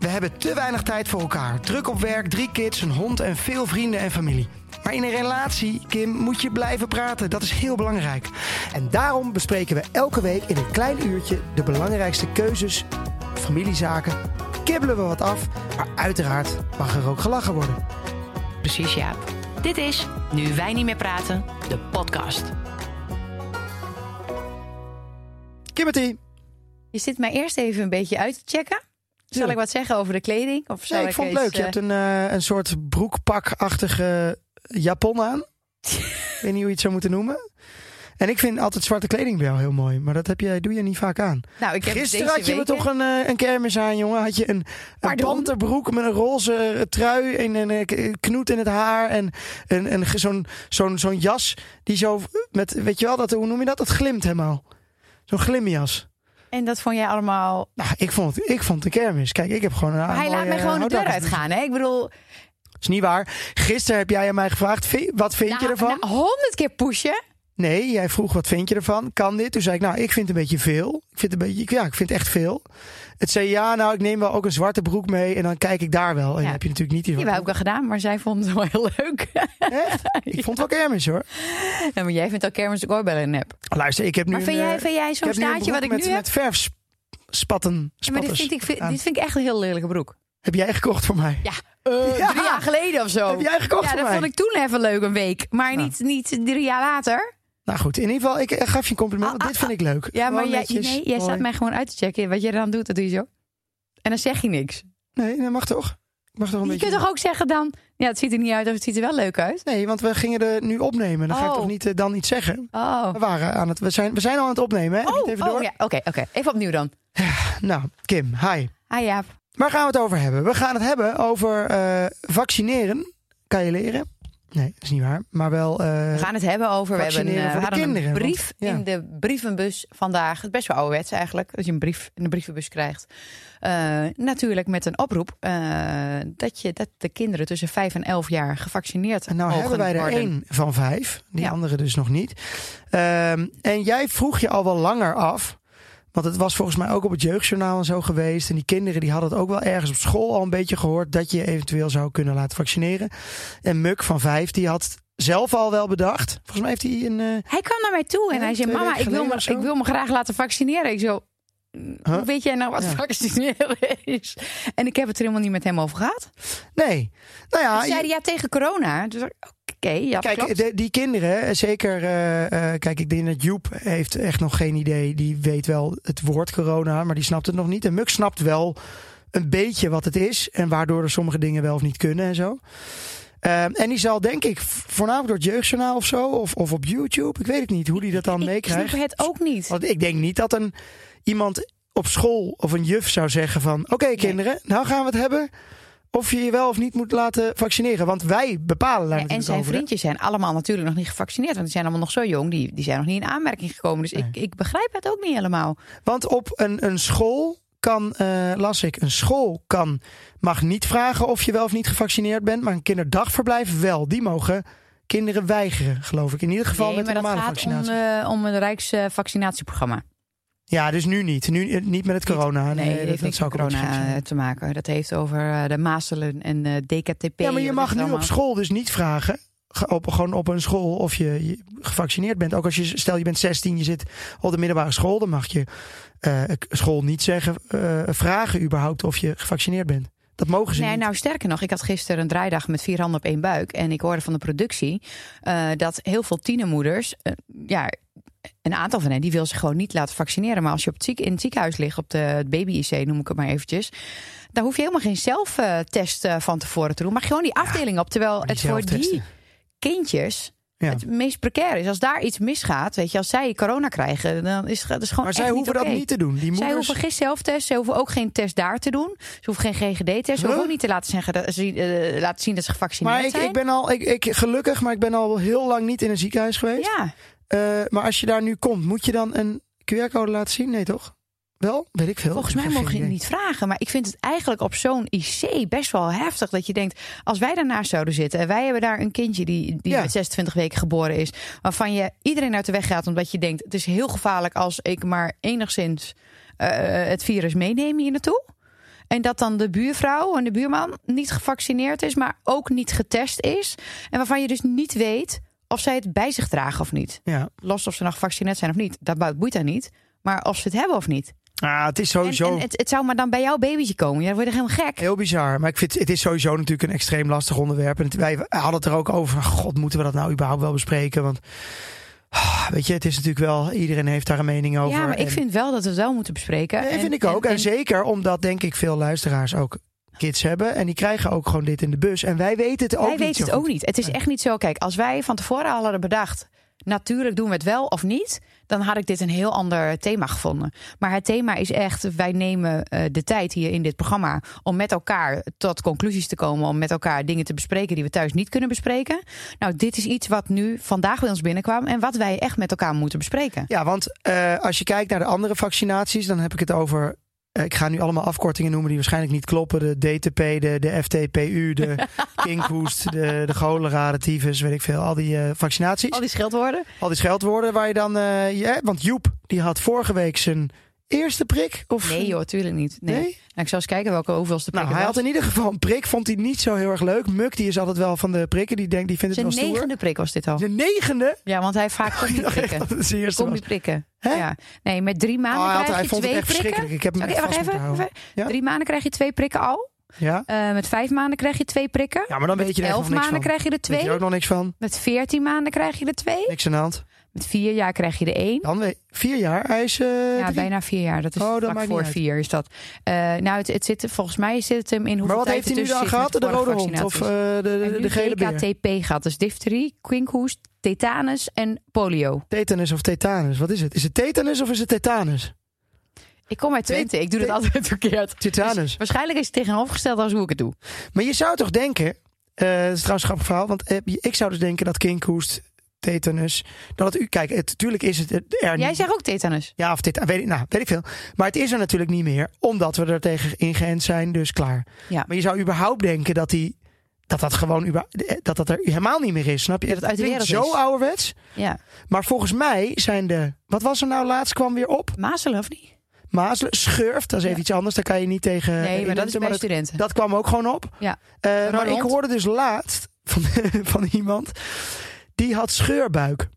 We hebben te weinig tijd voor elkaar. Druk op werk, drie kids, een hond en veel vrienden en familie. Maar in een relatie, Kim, moet je blijven praten. Dat is heel belangrijk. En daarom bespreken we elke week in een klein uurtje de belangrijkste keuzes, familiezaken. Kibbelen we wat af, maar uiteraard mag er ook gelachen worden. Precies, Jaap. Dit is Nu wij niet meer praten, de podcast. Kimberty, Je zit mij eerst even een beetje uit te checken. Zal ik wat zeggen over de kleding? Of zal nee, ik vond het leuk. Je eh, hebt een, eh, een soort broekpakachtige japon aan. ik weet niet hoe je het zou moeten noemen. En ik vind altijd zwarte kleding bij jou heel mooi. Maar dat heb je, doe je niet vaak aan. nou, ik heb Gisteren had je me toch een, eh, een kermis aan, jongen. Had je een, een panterbroek met een roze trui en een eh, knoet in het haar. En een, een, ge- zo'n zo'n zo'n jas die zo met, weet je wel, dat, hoe noem je dat? Dat glimt helemaal. Zo'n glimjas. En dat vond jij allemaal... Nou, ik vond, ik vond een kermis. Kijk, ik heb gewoon een Maar hij mooie, laat mij eh, gewoon de deur uitgaan. Hè? Ik bedoel, is niet waar. Gisteren heb jij aan mij gevraagd, "Vind- wat vind je nou, ervan? nou, honderd keer pushen. Nee, jij vroeg wat vind je ervan? Kan dit? Toen zei ik, nou, ik vind het een beetje veel. Ik vind het een beetje, ja, ik vind het echt veel. Het zei ja, nou, ik neem wel ook een zwarte broek mee en dan kijk ik daar wel. En Ja. heb je natuurlijk niet die Die wou ik wel gedaan, maar zij vond het wel heel leuk. Echt? Ik vond het wel kermis hoor. Ja, maar jij vindt al kermis ook oorbellen een nep. Luister, ik heb nu Maar vind een, jij, eh, vind jij zo'n staartje wat ik met, nu heb? met verfspatten. Ja, maar dit vind, ik, dit vind ik echt een heel lelijke broek. Heb jij gekocht voor mij? Ja, eh, Ja. drie jaar geleden of zo. Heb jij gekocht ja, voor dat mij? vond ik toen even leuk, een week. Maar Nou. niet, niet drie jaar later. Nou goed, in ieder geval, ik eh, gaf je een compliment. Ah, dit vind ik leuk. Ja, maar jij, nee, jij staat mij gewoon uit te checken. Wat jij dan doet, dat doe je zo. En dan zeg je niks. Nee, dat mag toch? Mag toch een Je beetje... kunt toch ook zeggen dan... Ja, het ziet er niet uit of het ziet er wel leuk uit. Nee, want we gingen er nu opnemen. Dan ga ik Oh. toch niet eh, dan iets zeggen? Oh. We, waren aan het, we, zijn, we zijn al aan het opnemen, hè? Je Oh, even oh door? ja, oké, oké. Even opnieuw dan. Nou, Kim, hi. Ah ja, Waar gaan we het over hebben? We gaan het hebben over eh, vaccineren. Kan je leren? Nee, dat is niet waar. Maar wel... eh, we gaan het hebben over... We hebben eh, we hadden kinderen, een brief want- ja. in de brievenbus vandaag. Het best wel ouderwets eigenlijk. Dat je een brief in de brievenbus krijgt. Eh, natuurlijk met een oproep dat, je, dat de kinderen tussen 5 en 11 jaar gevaccineerd en nou hebben wij er worden. één van vijf. Die Ja. andere dus nog niet. Ehm, en jij vroeg je al wel langer af... Want het was volgens mij ook op het jeugdjournaal en zo geweest. En die kinderen die hadden het ook wel ergens op school al een beetje gehoord... dat je eventueel zou kunnen laten vaccineren. En Muk van vijf, die had zelf al wel bedacht. Volgens mij heeft hij een... eh, Hij kwam naar mij toe en hij zei: Mama, ik wil, me, ik wil me graag laten vaccineren. Ik zo. Huh? Hoe weet jij nou wat Ja. vaccineren is? En ik heb het er helemaal niet met hem over gehad. nee. Nou ja, Hij zei ja tegen corona. Dus ja, Kijk, de- die kinderen, eh, zeker, eh, eh, kijk, ik denk dat Joep heeft echt nog geen idee. Die weet wel het woord corona, maar die snapt het nog niet. En Muk snapt wel een beetje wat het is en waardoor er sommige dingen wel of niet kunnen en zo. Ehm, en die zal denk ik voornamelijk door het jeugdjournaal of zo, of, of op YouTube, ik weet het niet, hoe die dat dan ik meekrijgt. snap het ook niet. Want ik denk niet dat een, iemand op school of een juf zou zeggen van... Oké kinderen, nou gaan we het hebben of je je wel of niet moet laten vaccineren. Want wij bepalen daar Ja, en zijn over. hè? vriendjes zijn allemaal natuurlijk nog niet gevaccineerd. Want die zijn allemaal nog zo jong. Die, die zijn nog niet in aanmerking gekomen. Dus ik, ik begrijp het ook niet helemaal. Want op een, een school kan, eh, las ik, een school kan, mag niet vragen of je wel of niet gevaccineerd bent. Maar een kinderdagverblijf wel. Die mogen kinderen weigeren, geloof ik. In ieder geval nee, met maar een dat normale gaat om, vaccinatie. eh, om een Rijksvaccinatieprogramma. Ja, dus nu niet. Nu eh, niet met het corona. Nee, dat heeft niks zou met corona eh, te maken. Dat heeft over eh, de mazelen en de DKTP. Ja, maar je mag nu op school dus niet vragen. ge- Op, gewoon op een school of je, gevaccineerd bent. Ook als je, stel je bent 16, je zit op de middelbare school. Dan mag je school niet zeggen, vragen überhaupt of je gevaccineerd bent. Dat mogen ze Nee, niet. nou sterker nog, ik had gisteren een draaidag met vier handen op één buik. En ik hoorde van de productie dat heel veel tienermoeders, ja, een aantal van hen, die wil zich gewoon niet laten vaccineren. Maar als je op het ziek, in het ziekenhuis ligt, op de baby-IC noem ik het maar eventjes. Dan hoef je helemaal geen zelftest eh, van tevoren te doen. Maar gewoon die afdeling op. Terwijl Maar het voor die kindjes Ja. het meest precair is. Als daar iets misgaat, weet je, als zij corona krijgen, dan is het is gewoon Maar zij hoeven niet dat niet te doen. Die Zij hoeven geen zelftest, ze hoeven ook geen test daar te doen. Ze hoeven geen GGD-test, ze hoeven ook niet te laten, zeggen dat, ze, eh, laten zien dat ze gevaccineerd maar ik, zijn. ik ben al, ik, ik, gelukkig, maar ik ben al heel lang niet in een ziekenhuis geweest. Ja, Eh, maar als je daar nu komt, moet je dan een. QR-code laten zien? Nee, toch? Wel? Weet ik veel. Volgens mij mogen je het niet vragen. Maar ik vind het eigenlijk op zo'n IC best wel heftig. Dat je denkt, als wij daarnaast zouden zitten. En wij hebben daar een kindje die, die Ja. met 26 weken geboren is. Waarvan je iedereen uit de weg gaat. Omdat je denkt, het is heel gevaarlijk als ik maar enigszins eh, het virus meeneem hier naartoe. En dat dan de buurvrouw en de buurman niet gevaccineerd is. Maar ook niet getest is. En waarvan je dus niet weet of zij het bij zich dragen of niet. Ja. Los of ze nog gevaccineerd zijn of niet. Dat boeit- daar niet. Maar of ze het hebben of niet. Ah, het is sowieso en het, het zou maar dan bij jouw babytje komen. Ja, dan word je helemaal gek. heel bizar. Maar ik vind het is sowieso natuurlijk een extreem lastig onderwerp. En het- wij hadden het er ook over. God, moeten we dat nou überhaupt wel bespreken? Want ah, weet je, het is natuurlijk wel. Iedereen heeft daar een mening over. Ja, maar ik En- vind wel dat we het wel moeten bespreken. Nee, En- vind ik ook. En, en- zeker omdat denk ik veel luisteraars ook kids hebben. En die krijgen ook gewoon dit in de bus. En wij weten het ook Wij niet weten zo het ook niet. Het is echt niet zo. Kijk, als wij van tevoren al hadden bedacht. Natuurlijk doen we het wel of niet. Dan had ik dit een heel ander thema gevonden. Maar het thema is echt. Wij nemen eh, de tijd hier in dit programma. om met elkaar tot conclusies te komen. Om met elkaar dingen te bespreken die we thuis niet kunnen bespreken. Nou, dit is iets wat nu vandaag bij ons binnenkwam. En wat wij echt met elkaar moeten bespreken. Ja, want eh, als je kijkt naar de andere vaccinaties, dan heb ik het over. Eh, ik ga nu allemaal afkortingen noemen die waarschijnlijk niet kloppen. De DTP, de, de FTPU, de kinkhoest, de, de cholera, de tyfus, weet ik veel. Al die eh, vaccinaties. Al die scheldwoorden. Al die scheldwoorden waar je dan... eh, want Joep, die had vorige week zijn eerste prik. Of, Nee joh, tuurlijk niet. Nee. Nee? Nou, ik zal eens kijken welke hoeveelste prik Nou, het hij had in ieder geval een prik. Vond hij niet zo heel erg leuk. Muk, die is altijd wel van de prikken. Die, denkt, die vindt het Zijn wel stoer. negende prik was dit al. De negende? Ja, want hij heeft vaak combi echt prikken. het zijn. Combi prikken. Hè? Ja. Nee, met drie maanden Oh, hij, had- krijg hij je vond het twee echt prikken. verschrikkelijk. Ik heb hem echt vast even. Ja? Drie maanden krijg je twee prikken al. Ja? Eh, met vijf maanden krijg je twee prikken. ja, maar dan weet je er Elf nog niks maanden van. krijg je er Weet je twee. er ook nog niks van? Met veertien maanden krijg je er twee. Niks aan de hand. Met vier jaar krijg je er één. Dan weet vier jaar. Hij is eh, Ja, drie. bijna vier jaar. Dat is Oh, dat voor vier is dat. Eh, nou, het, het zit, volgens mij zit het hem in hoeveel Maar wat heeft hij nu dan gehad? De rode hond of eh, de, de, de gele beer? DKTP gehad. Dus difterie, quinkhoest, tetanus en polio. Tetanus of tetanus? Wat is het? Is het tetanus of is het tetanus? Ik kom uit Twente. Ik doe het altijd verkeerd. Tetanus. Dus waarschijnlijk is het tegenovergesteld als hoe ik het doe. Maar je zou toch denken, eh dat is trouwens een grappig verhaal, want ik zou dus denken dat kinkhoest, tetanus, dat u, kijk, het, natuurlijk is het er Jij zegt ook tetanus. Ja, of dit, weet ik, nou, weet ik veel. Maar het is er natuurlijk niet meer, omdat we er tegen ingeënt zijn, dus klaar. Ja. Maar je zou überhaupt denken dat die, dat dat gewoon, eh, dat dat er helemaal niet meer is, snap je? Dat het uit de klinkt wereld zo is. ouderwets. Ja. Maar volgens mij zijn de, wat was er nou laatst, kwam weer op? Mazelen of niet? Mazelen, schurft, dat is even Ja. iets anders, daar kan je niet tegen Nee, maar dat is bij dat, studenten. dat kwam ook gewoon op. Ja. Eh, maar ik hoorde dus laatst van, van iemand die had scheurbuik.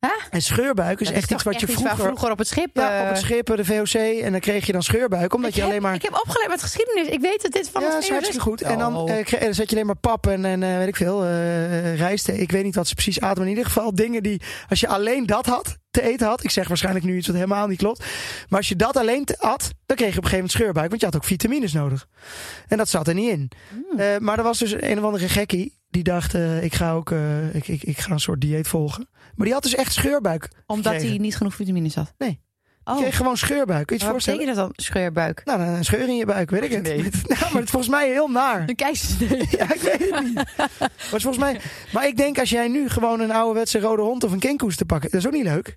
Huh? En scheurbuik is echt iets wat je vroeger, vroeger op het schip... ja, op eh, het schip, de VOC, en dan kreeg je dan scheurbuik, omdat ik je heb, alleen maar Ik heb opgeleid met geschiedenis. Ik weet dat dit van ja, het dat is hartstikke goed. En dan, Oh. eh, kreeg- zet je alleen maar pap en, en eh, weet ik veel, eh rijst. Ik weet niet wat ze precies aten, maar in ieder geval dingen die, als je alleen dat had, te eten had. Ik zeg waarschijnlijk nu iets wat helemaal niet klopt. Maar als je dat alleen te- had, dan kreeg je op een gegeven moment scheurbuik, want je had ook vitamines nodig. En dat zat er niet in. Hmm. Eh, maar er was dus een of andere gekkie die dacht, eh, ik ga ook, eh, ik, ik, ik ga een soort dieet volgen. Maar die had dus echt scheurbuik. Omdat gekregen. hij niet genoeg vitamines had. Nee. Oh, kreeg gewoon scheurbuik. Kun je je wat betekent dat dan? Scheurbuik. Nou, een scheur in je buik, weet ik het. Nee. nou, maar het is volgens mij heel naar. Een keizersnee. Ja, ik weet het niet. Maar, het is volgens mij, maar ik denk als jij nu gewoon een ouderwetse rode hond of een kinkhoest te pakken, dat is ook niet leuk.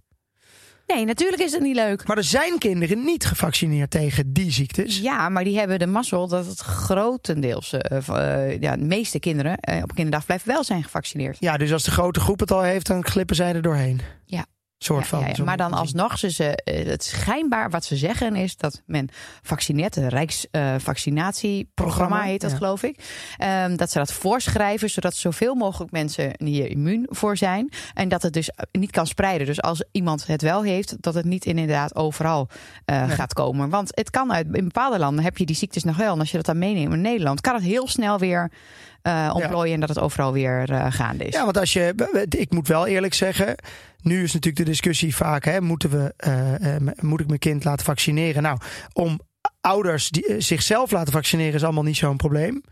Nee, natuurlijk is het niet leuk. Maar er zijn kinderen niet gevaccineerd tegen die ziektes. Ja, maar die hebben de mazzel dat het grotendeels, eh, ja, de meeste kinderen eh, op kinderdagverblijf wel zijn gevaccineerd. Ja, dus als de grote groep het al heeft, dan glippen zij er doorheen. Ja. Soort van. ja, ja. zo Maar dan alsnog, ze, ze, eh, het schijnbaar wat ze zeggen is dat men vaccineert, het Rijksvaccinatieprogramma Programma, heet dat geloof ik. Ehm, dat ze dat voorschrijven, zodat zoveel mogelijk mensen hier immuun voor zijn. En dat het dus niet kan spreiden. Dus als iemand het wel heeft, dat het niet inderdaad overal eh, Nee. gaat komen. Want het kan uit, in bepaalde landen heb je die ziektes nog wel. En als je dat dan meeneemt in Nederland, kan het heel snel weer eh ontplooien en dat het overal weer eh, gaande is. Ja, want als je, ik moet wel eerlijk zeggen, nu is natuurlijk de discussie vaak, hè, moeten we, eh, moet ik mijn kind laten vaccineren? Nou, om ouders die zichzelf laten vaccineren is allemaal niet zo'n probleem.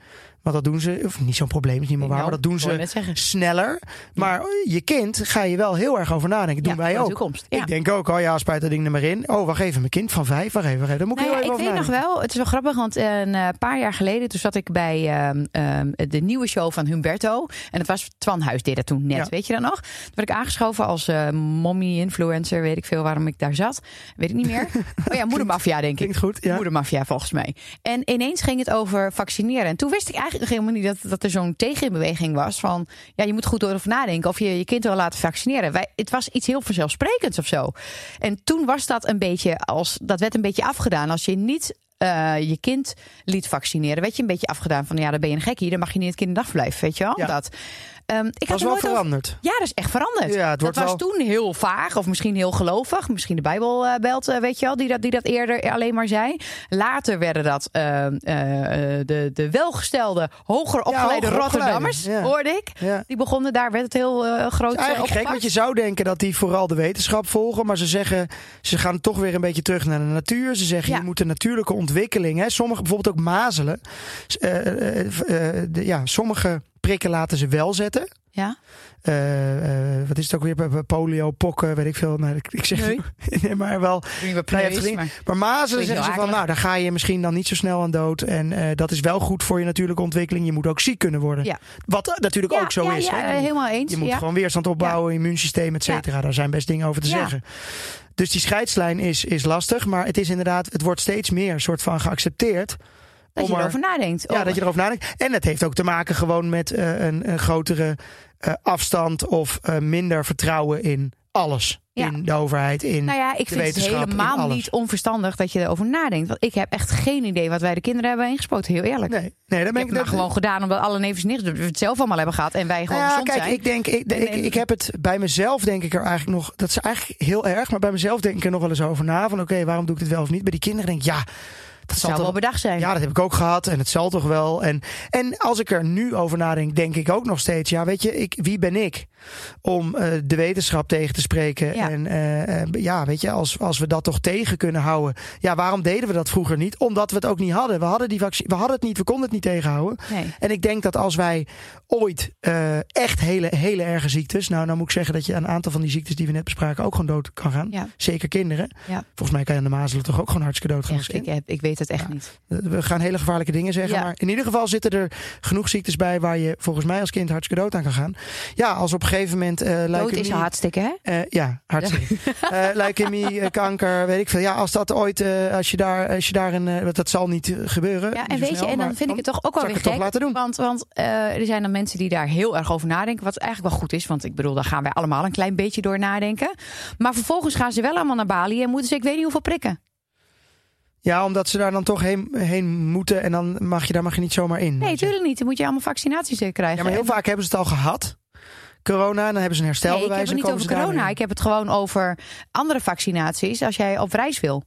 Want dat doen ze, of niet zo'n probleem, is niet meer waar, Nou, maar dat doen ze sneller. Maar je kind ga je wel heel erg over nadenken. doen Ja, wij ook. toekomst, ja. Ik denk ook, oh ja, spuit dat ding er maar in. Oh, wacht even, mijn kind van vijf, wacht even, wacht even. Daar moet ik Nou heel even ik weet nog wel, het is wel grappig, want een eh, paar jaar geleden toen zat ik bij ehm, ehm, de nieuwe show van Humberto. En het was Twan Huis deed dat toen net, weet je dat nog? Toen werd ik aangeschoven als eh mommy-influencer, weet ik veel waarom ik daar zat. Weet ik niet meer. oh ja, moedermafia denk ik. Klinkt goed, ja. Moedermafia volgens mij. En ineens ging het over vaccineren. En toen wist ik eigenlijk nog helemaal niet dat, dat er zo'n tegenbeweging was van... ja, je moet goed over nadenken of je je kind wil laten vaccineren. Wij, het was iets heel vanzelfsprekends of zo. En toen was dat een beetje als... dat werd een beetje afgedaan. Als je niet eh, je kind liet vaccineren... werd je een beetje afgedaan van... ja, dan ben je een gekkie, dan mag je niet in het kinderdagverblijf, weet je wel? Ja. Dat. Ehm, ik Dat er wel over- veranderd. ja, dat is echt veranderd. Ja, het dat was wel- toen heel vaag of misschien heel gelovig. Misschien de Bijbelbelt, eh, weet je wel, die dat, die dat eerder alleen maar zei. Later werden dat eh, eh, de, de welgestelde, hoger opgeleide hoger Rotterdammers, ja. hoorde ik. Ja. Die begonnen, daar werd het heel eh, groot eh, eigenlijk gek, want je zou denken dat die vooral de wetenschap volgen. Maar ze zeggen, ze gaan toch weer een beetje terug naar de natuur. Ze zeggen, je moet de natuurlijke ontwikkeling. Hè, sommige, bijvoorbeeld ook mazelen. de- ja, sommige prikken laten ze wel zetten. Ja? Eh, eh, wat is het ook weer? Polio, pokken, weet ik veel. Nou, ik, ik zeg Nee. nee, maar wel. We Nou, preus, maar- Maar Klinkt zeggen ze van, nou, daar ga je misschien dan niet zo snel aan dood. En eh, dat is wel goed voor je natuurlijke ontwikkeling. Je moet ook ziek kunnen worden. Ja. Wat natuurlijk Ja, ook zo ja, is. ja, hè. helemaal eens. Je moet gewoon weerstand opbouwen, immuunsysteem, et cetera. Daar zijn best dingen over te zeggen. Dus die scheidslijn is, is lastig. Maar het is inderdaad, het wordt steeds meer soort van geaccepteerd. Dat om je er- erover nadenkt. Ja, Oh, dat je erover nadenkt. En het heeft ook te maken gewoon met eh, een, een grotere eh, afstand of eh, minder vertrouwen in alles. Ja. In de overheid, in Nou ja, ik de vind het helemaal niet onverstandig dat je erover nadenkt. Want ik heb echt geen idee wat wij de kinderen hebben ingespoten, heel eerlijk. Nee, nee, Ik ben heb ik maar gewoon gedaan omdat alle nevens niks we het zelf allemaal hebben gehad en wij gewoon Nou ja, kijk, zijn. ik denk, ik, En- ik, en- ik heb het bij mezelf denk ik er eigenlijk nog, dat is eigenlijk heel erg, maar bij mezelf denk ik er nog wel eens over na van, oké, waarom doe ik dit wel of niet? Bij die kinderen denk ik, ja, dat zal wel toch, bedacht zijn. ja, dat heb ik ook gehad en het zal toch wel. En, en als ik er nu over nadenk, denk ik ook nog steeds, ja, weet je, ik, wie ben ik om eh, de wetenschap tegen te spreken? Ja. En eh, eh, ja, weet je, als, als we dat toch tegen kunnen houden, ja, waarom deden we dat vroeger niet? Omdat we het ook niet hadden. We hadden, die vaccin, we hadden het niet, we konden het niet tegenhouden. Nee. En ik denk dat als wij ooit echt hele, hele erge ziektes. Nou, nou moet ik zeggen dat je een aantal van die ziektes die we net bespraken ook gewoon dood kan gaan. Ja. Zeker kinderen. Ja. Volgens mij kan je aan de mazelen toch ook gewoon hartstikke dood gaan. Echt, ik, kind. heb, ik weet het echt niet. We gaan hele gevaarlijke dingen zeggen. Maar in ieder geval zitten er genoeg ziektes bij waar je volgens mij als kind hartstikke dood aan kan gaan. Ja, als op een gegeven moment. eh Dood leukemie- is hartstikke, hè? eh, ja, hartstikke. Eh leukemie, eh, kanker, weet ik veel. Ja, als dat ooit, als je daar, als je daar een, dat zal niet gebeuren. Ja, en zo weet je, en dan vind ik het toch ook wel weer gek. toch laten doen. Want, want er zijn dan mensen die daar heel erg over nadenken. Wat eigenlijk wel goed is, want ik bedoel, daar gaan wij allemaal een klein beetje door nadenken. Maar vervolgens gaan ze wel allemaal naar Bali en moeten ze, ik weet niet hoeveel prikken. Ja, omdat ze daar dan toch heen, heen moeten en dan mag je daar mag je niet zomaar in. Nee, weet je. tuurlijk niet. Dan moet je allemaal vaccinaties krijgen. Ja, maar heel En- vaak hebben ze het al gehad. Corona, en dan hebben ze een Nee, ik herstelbewijs. heb het niet over corona. Ik heb het gewoon over andere vaccinaties als jij op reis wil.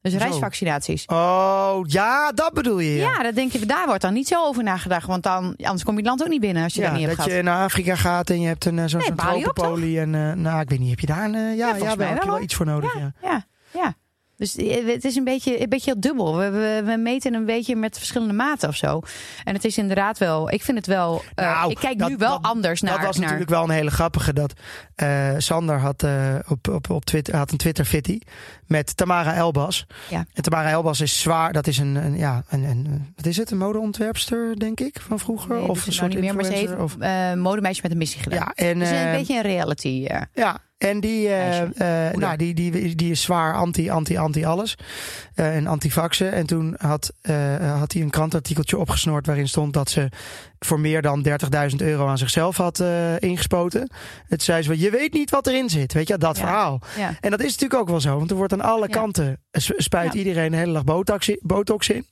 Dus reisvaccinaties. Oh, ja, dat bedoel je. Ja, Ja, dat denk je, daar wordt dan niet zo over nagedacht. Want dan, anders kom je het land ook niet binnen als je Ja, dat niet hebt dat gehad. je naar Afrika gaat en je hebt een eh, zo'n Nee, tropenpolie. En eh, nou, ik weet niet, heb je daar een... eh, ja, ja, heb je wel, iets voor nodig. Ja. Ja, ja. Dus eh, het is een beetje, een beetje dubbel. We, we, we meten een beetje met verschillende maten of zo. En het is inderdaad wel, ik vind het wel, eh, Nou, ik kijk dat- nu wel dat- anders naar. Dat was naar natuurlijk wel een hele grappige. Dat eh, Sander had, op, op, op Twitter, had een Twitter fitty met Tamara Elbas. Ja. En Tamara Elbas is zwaar. Dat is een, een ja, een, een, wat is het? Een modeontwerpster, denk ik, van vroeger. Nee, of een nou soort niet meer, maar ze heeft influencer, of, modemeisje met een missie gedaan. ja, en, dus een beetje een reality. eh. Ja, en die, eh, eh, nou, die, die, die is zwaar anti, anti, anti alles. eh, en anti-vaxen. En toen had, had hij een krantartikeltje opgesnoord waarin stond dat ze voor meer dan 30.000 euro aan zichzelf had ingespoten. Het zei ze, van, je weet niet wat erin zit. Weet je, dat Ja. verhaal. Ja. En dat is natuurlijk ook wel zo. Want er wordt aan alle Ja. kanten, spuit iedereen de hele dag botox in. Botox in.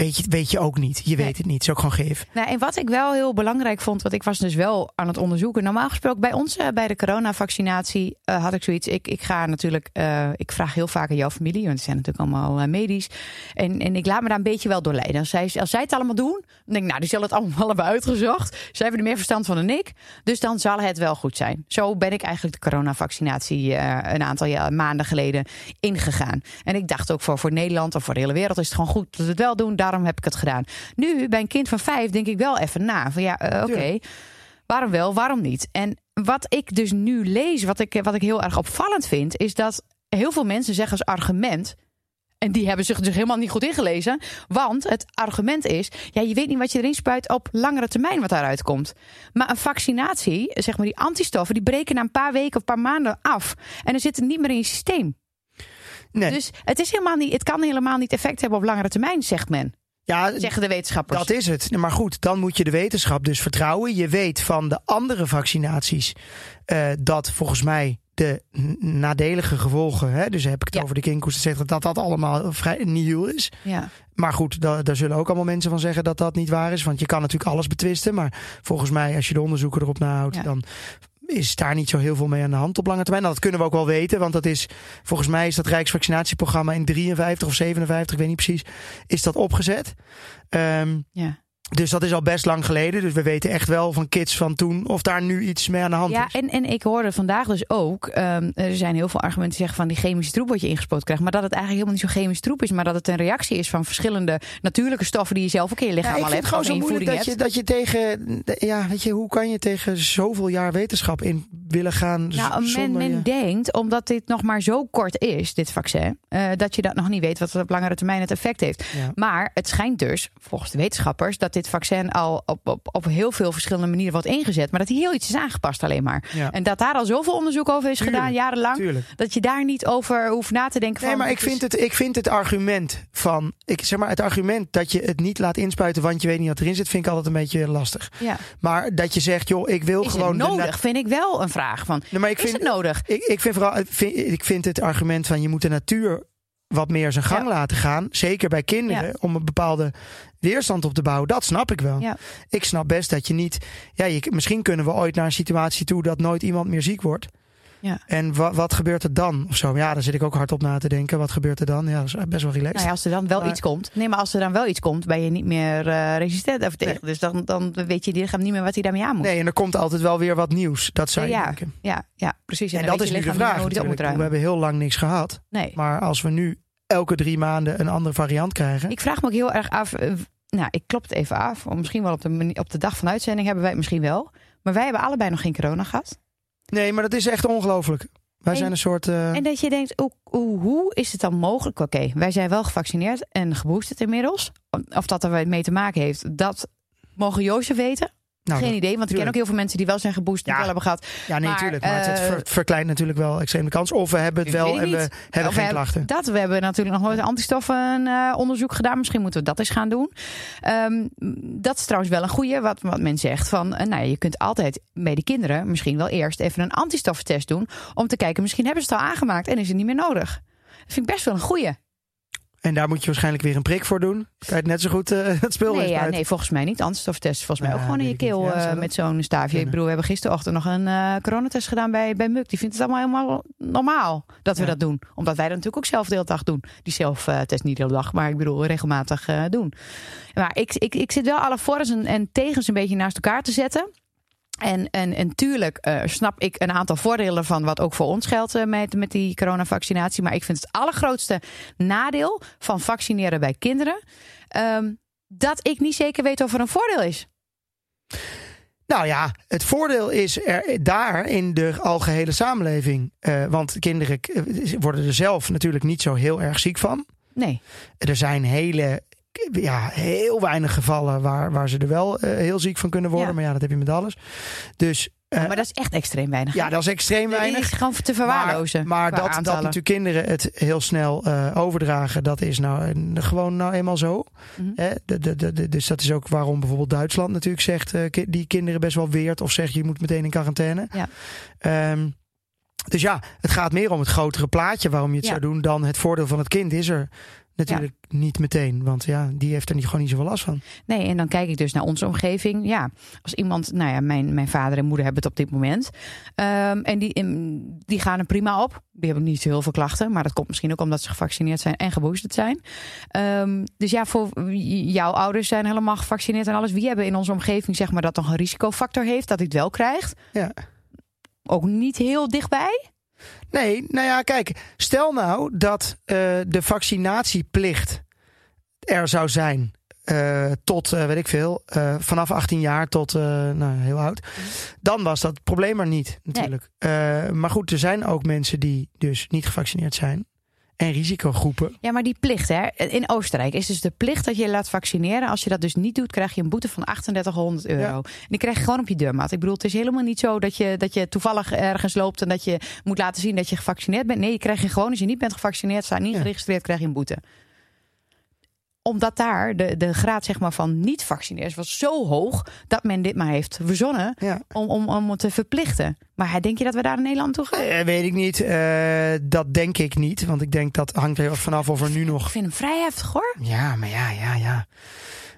Weet, je, weet je ook niet. Je weet Nee. het niet. Het ook gewoon gif. Nou, en wat ik wel heel belangrijk vond, want ik was dus wel aan het onderzoeken. Normaal gesproken bij ons, eh, bij de coronavaccinatie, eh, had ik zoiets. Ik, ik ga natuurlijk, eh, ik vraag heel vaak aan jouw familie, want ze zijn natuurlijk allemaal medisch. En, en ik laat me daar een beetje wel door leiden. Als zij, als zij het allemaal doen, dan denk ik, nou, die zullen het allemaal hebben uitgezocht. Zij hebben er meer verstand van dan ik. Dus dan zal het wel goed zijn. Zo ben ik eigenlijk de coronavaccinatie een aantal ja, maanden geleden ingegaan. En ik dacht ook voor, voor Nederland of voor de hele wereld is het gewoon goed dat we het wel doen. Daarom heb ik het gedaan. Nu, bij een kind van vijf, denk ik wel even na. Van ja, eh, oké, waarom wel, waarom niet? En wat ik dus nu lees, wat ik, wat ik heel erg opvallend vind, is dat heel veel mensen zeggen als argument. En die hebben zich dus helemaal niet goed ingelezen. Want het argument is: ja, je weet niet wat je erin spuit op langere termijn wat daaruit komt. Maar een vaccinatie, zeg maar die antistoffen, die breken na een paar weken of een paar maanden af. En dan zit het niet meer in je systeem. Nee. Dus het, is helemaal niet, het kan helemaal niet effect hebben op langere termijn, zegt men. Ja, Zeggen de wetenschappers. Dat is het. Maar goed, dan moet je de wetenschap dus vertrouwen. Je weet van de andere vaccinaties eh, dat volgens mij de nadelige gevolgen, hè, dus heb ik het Ja. over de kinkhoest, et cetera, dat dat allemaal vrij nihil is. Ja. Maar goed, da- daar zullen ook allemaal mensen van zeggen dat dat niet waar is. Want je kan natuurlijk alles betwisten. Maar volgens mij, als je de onderzoeken erop nahoudt, Ja. dan is daar niet zo heel veel mee aan de hand op lange termijn. Nou, dat kunnen we ook wel weten. Want dat is, volgens mij is dat Rijksvaccinatieprogramma in 53 of 57, ik weet niet precies, is dat opgezet. Ehm, Ja. Dus dat is al best lang geleden. Dus we weten echt wel van kids van toen of daar nu iets mee aan de hand Ja, is. en, en ik hoorde vandaag dus ook, ehm, er zijn heel veel argumenten die zeggen van die chemische troep wat je ingespoten krijgt, maar dat het eigenlijk helemaal niet zo chemisch troep is, maar dat het een reactie is van verschillende natuurlijke stoffen die je zelf ook in je lichaam Ja, ik al vind het hebt. gewoon zo moeilijk dat je, dat je tegen... Ja, weet je, hoe kan je tegen zoveel jaar wetenschap in willen gaan Nou, men, zonder men je- denkt, omdat dit nog maar zo kort is, dit vaccin, eh, dat je dat nog niet weet wat het op langere termijn het effect heeft. Ja. Maar het schijnt dus, volgens de wetenschappers, dat dit vaccin al op, op, op heel veel verschillende manieren wordt ingezet. Maar dat hij heel iets is aangepast alleen maar. Ja. En dat daar al zoveel onderzoek over is Tuurlijk, gedaan, jarenlang. Tuurlijk. Dat je daar niet over hoeft na te denken. Nee, van, maar ik is- vind, het, ik vind het argument van. Ik zeg maar, het argument dat je het niet laat inspuiten, want je weet niet wat erin zit, vind ik altijd een beetje lastig. Ja. Maar dat je zegt, joh, ik wil Is gewoon. nodig? vind ik wel een vraag van. Nee, maar ik is vind, het nodig? ik, ik vind vooral, ik vind, ik vind het argument van je moet de natuur wat meer zijn gang Ja. laten gaan. Zeker bij kinderen, Ja. om een bepaalde weerstand op te bouwen. Dat snap ik wel. Ja. Ik snap best dat je niet. Ja, je, misschien kunnen we ooit naar een situatie toe dat nooit iemand meer ziek wordt. Ja. En wa, wat gebeurt er dan? Of zo. Ja, daar zit ik ook hard op na te denken. Wat gebeurt er dan? Ja, dat is best wel relaxed. Nou ja, als er dan wel Maar- iets komt. Nee, maar als er dan wel iets komt, ben je niet meer eh, resistent er tegen. Dus dan, dan weet je lichaam niet meer wat hij daarmee aan moet. Nee, en er komt altijd wel weer wat nieuws. Dat zou je ja, denken. ja, ja, precies. En, dat is nu de vraag We hebben heel lang niks gehad. Nee. Maar als we nu elke drie maanden een andere variant krijgen. Ik vraag me ook heel erg af. eh, nou, ik klop het even af. Misschien wel op de, op de dag van uitzending hebben wij het misschien wel. Maar wij hebben allebei nog geen corona gehad. Nee, maar dat is echt ongelooflijk. Wij En- zijn een soort... eh, En dat je denkt, hoe, hoe, hoe is het dan mogelijk? Oké, wij zijn wel gevaccineerd en geboosterd inmiddels. Of dat er mee te maken heeft, dat mogen Jozef weten. Nou, Geen idee, want ik ken ook heel veel mensen die wel zijn geboosterd en Ja. wel hebben gehad. Ja, nee, natuurlijk. Maar het, het eh, ver- verkleint natuurlijk wel extreem de kans. Of we hebben het wel en we hebben Of geen we klachten. Dat, we hebben natuurlijk nog nooit antistoffenonderzoek gedaan. Misschien moeten we dat eens gaan doen. Ehm, dat is trouwens wel een goeie, wat, wat men zegt. Van, eh, nou ja, je kunt altijd bij de kinderen misschien wel eerst even een antistoffentest doen. Om te kijken, misschien hebben ze het al aangemaakt en is het niet meer nodig. Dat vind ik best wel een goeie. En daar moet je waarschijnlijk weer een prik voor doen. Kan je het net zo goed eh het speel Nee, ja, nee, volgens mij niet. Antistoffentest volgens mij Ja, ook gewoon in je keel Ja, eh, met zo'n staafje. Ik bedoel, we hebben gisterochtend nog een eh, coronatest gedaan bij, bij Muk. Die vindt het allemaal helemaal normaal dat we dat doen. Omdat wij dat natuurlijk ook zelf de hele dag doen. Die zelftest niet de hele dag, maar ik bedoel regelmatig doen. Maar ik, ik, ik zit wel alle voor's en, en tegens een beetje naast elkaar te zetten. En, en, en tuurlijk eh, snap ik een aantal voordelen van wat ook voor ons geldt eh, met, met die coronavaccinatie. Maar ik vind het allergrootste nadeel van vaccineren bij kinderen. ehm, dat ik niet zeker weet of er een voordeel is. Nou ja, het voordeel is er daar in de algehele samenleving. Eh, want kinderen worden er zelf natuurlijk niet zo heel erg ziek van. Nee. Er zijn hele, ja, heel weinig gevallen waar, waar ze er wel eh, heel ziek van kunnen worden. Ja. Maar ja, dat heb je met alles. Dus eh, maar dat is echt extreem weinig. ja, dat is extreem Dat weinig. is gewoon te verwaarlozen. Maar, dat, dat natuurlijk kinderen het heel snel eh, overdragen, dat is nou een- gewoon nou eenmaal zo. Hè? De, de, de, de- dus dat is ook waarom bijvoorbeeld Duitsland natuurlijk zegt, ki- die kinderen best wel weert of zegt je moet meteen in quarantaine. Ja. Ehm, dus ja, het gaat meer om het grotere plaatje waarom je het Ja. zou doen dan het voordeel van het kind is er natuurlijk niet meteen. Want ja, die heeft er niet, gewoon niet zoveel last van. Nee, en dan kijk ik dus naar onze omgeving. Ja, als iemand, nou ja, mijn, mijn vader en moeder hebben het op dit moment. Ehm, en die, die gaan er prima op. Die hebben niet heel veel klachten. Maar dat komt misschien ook omdat ze gevaccineerd zijn en geboosterd zijn. Ehm, dus ja, voor jouw ouders zijn helemaal gevaccineerd en alles. Wie hebben in onze omgeving, zeg maar, dat nog een risicofactor heeft dat hij het wel krijgt? Ja. Ook niet heel dichtbij. Nee, nou ja, kijk, stel nou dat eh, de vaccinatieplicht er zou zijn eh, tot, eh, weet ik veel, vanaf 18 jaar tot nou, heel oud. Dan was dat probleem er niet, natuurlijk. Maar goed, er zijn ook mensen die dus niet gevaccineerd zijn. En risicogroepen. Ja, maar die plicht, hè? In Oostenrijk is dus de plicht dat je je laat vaccineren. Als je dat dus niet doet, krijg je een boete van 3800 euro. Ja. En die krijg je gewoon op je deurmat. Ik bedoel, het is helemaal niet zo dat je, dat je toevallig ergens loopt en dat je moet laten zien dat je gevaccineerd bent. Nee, je krijgt je gewoon, als je niet bent gevaccineerd, staat niet Ja. geregistreerd, krijg je een boete. Omdat daar de, de graad zeg maar, van niet-vaccineerders was zo hoog dat men dit maar heeft verzonnen Ja. om, om, om het te verplichten. Maar denk je dat we daar in Nederland toe gaan? Eh, weet ik niet. Eh, dat denk ik niet. Want ik denk dat hangt er vanaf of er nu Ik nog. vind hem vrij heftig hoor. Ja, maar ja, ja, ja.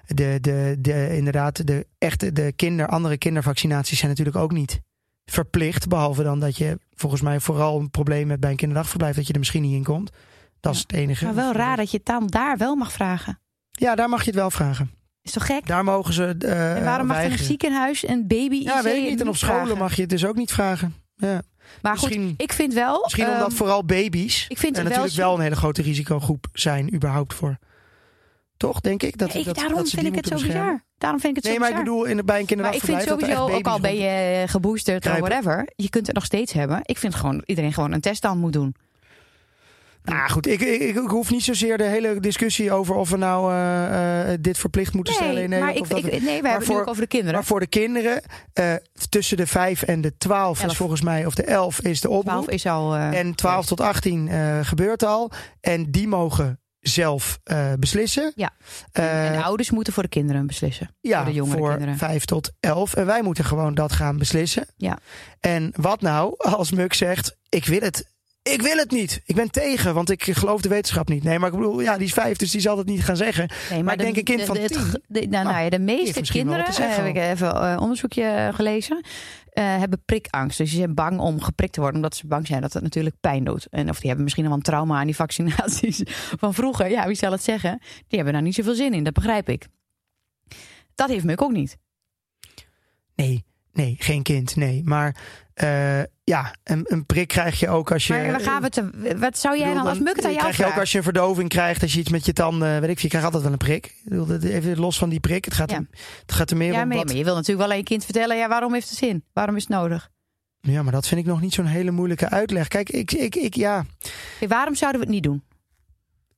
De, de, de, inderdaad, de echte de kinder, andere kindervaccinaties zijn natuurlijk ook niet verplicht. Behalve dan dat je volgens mij vooral een probleem hebt bij een kinderdagverblijf dat je er misschien niet in komt. Dat is het enige. Maar wel raar dat je het dan daar wel mag vragen. Ja, daar mag je het wel vragen. Is toch gek? Daar mogen ze. eh En waarom mag er in een ziekenhuis een baby Ja, weet ik niet. En op scholen vragen? mag je het dus ook niet vragen. Ja. Maar goed, ik vind wel... Misschien ehm, omdat vooral baby's ik vind het natuurlijk wel wel, een hele grote risicogroep zijn, überhaupt voor. Toch, denk ik? Dat, ik, dat, daarom dat vind ik het zo bizar. Daarom vind ik het Nee, zo maar ik bedoel, in, de- bij een maar ik vind sowieso, ook al ben je geboosterd of whatever, je kunt het nog steeds hebben. Ik vind gewoon iedereen gewoon een test dan moet doen. Nou goed, ik, ik, ik hoef niet zozeer de hele discussie over of we nou eh, eh, dit verplicht moeten stellen in Nee, maar Nederland. ik, of dat ik, nee, we maar hebben het nu voor- ook over de kinderen. Maar voor de kinderen, eh, tussen de 5 en de 12 Elf. is volgens mij, of de 11 is de oproep. 12 is al... en 12 tot 18 eh, gebeurt al. En die mogen zelf beslissen. Ja. En ouders moeten voor de kinderen beslissen. ja, voor de jongere voor kinderen. 5 tot 11. En wij moeten gewoon dat gaan beslissen. Ja. En wat nou als Muk zegt, ik wil het. Ik wil het niet. Ik ben tegen, want ik geloof de wetenschap niet. Nee, maar ik bedoel, ja, die is vijf, dus die zal het niet gaan zeggen. Nee, Maar ik de- denk een kind de- van de- tien, de, nou, nou ja, de meeste kinderen, eh, heb ik even eh, onderzoekje gelezen, eh, hebben prikangst. Dus die zijn bang om geprikt te worden, omdat ze bang zijn dat het natuurlijk pijn doet. En of die hebben misschien al wel een trauma aan die vaccinaties van vroeger. Ja, wie zal het zeggen? Die hebben daar niet zoveel zin in, dat begrijp ik. Dat heeft Muk ook niet. Nee, nee, geen kind, nee. Maar eh, ja, een, een prik krijg je ook als je... Maar waar gaan we te, wat zou jij bedoel, dan, als Muk het aan jou krijg je ook als je een verdoving krijgt, als je iets met je tanden, weet ik, veel, je krijgt altijd wel een prik. Even los van die prik, het gaat, Ja. het gaat er meer Ja, om maar, wat... maar je wil natuurlijk wel aan je kind vertellen, ja, waarom heeft het zin? Waarom is het nodig? Ja, maar dat vind ik nog niet zo'n hele moeilijke uitleg. Kijk, ik, ik, ik, ja, waarom zouden we het niet doen?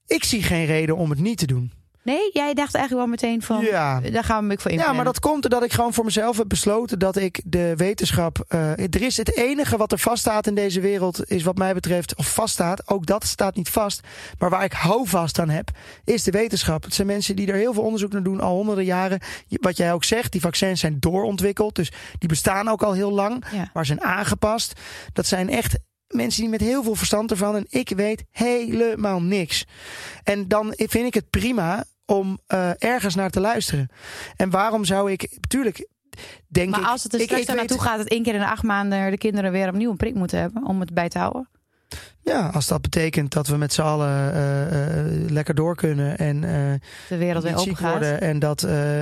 ik zie geen reden om het niet te doen. Nee, jij dacht eigenlijk wel meteen van, Ja. daar gaan we Muk voor Ja, inplannen. maar dat komt doordat ik gewoon voor mezelf heb besloten dat ik de wetenschap. eh, er is het enige wat er vaststaat in deze wereld, is wat mij betreft, of vaststaat, ook dat staat niet vast. Maar waar ik houvast aan heb, is de wetenschap. Het zijn mensen die er heel veel onderzoek naar doen, al honderden jaren. Wat jij ook zegt, die vaccins zijn doorontwikkeld, dus die bestaan ook al heel lang, Ja. maar zijn aangepast. Dat zijn echt mensen die met heel veel verstand ervan. En ik weet helemaal niks. En dan vind ik het prima om eh, ergens naar te luisteren. En waarom zou ik, natuurlijk, denk Maar ik. als het er ik, straks naartoe gaat dat één keer in de acht maanden de kinderen weer opnieuw een prik moeten hebben om het bij te houden. Ja, als dat betekent dat we met z'n allen eh, eh, lekker door kunnen en De wereld weer open gaat. worden. En dat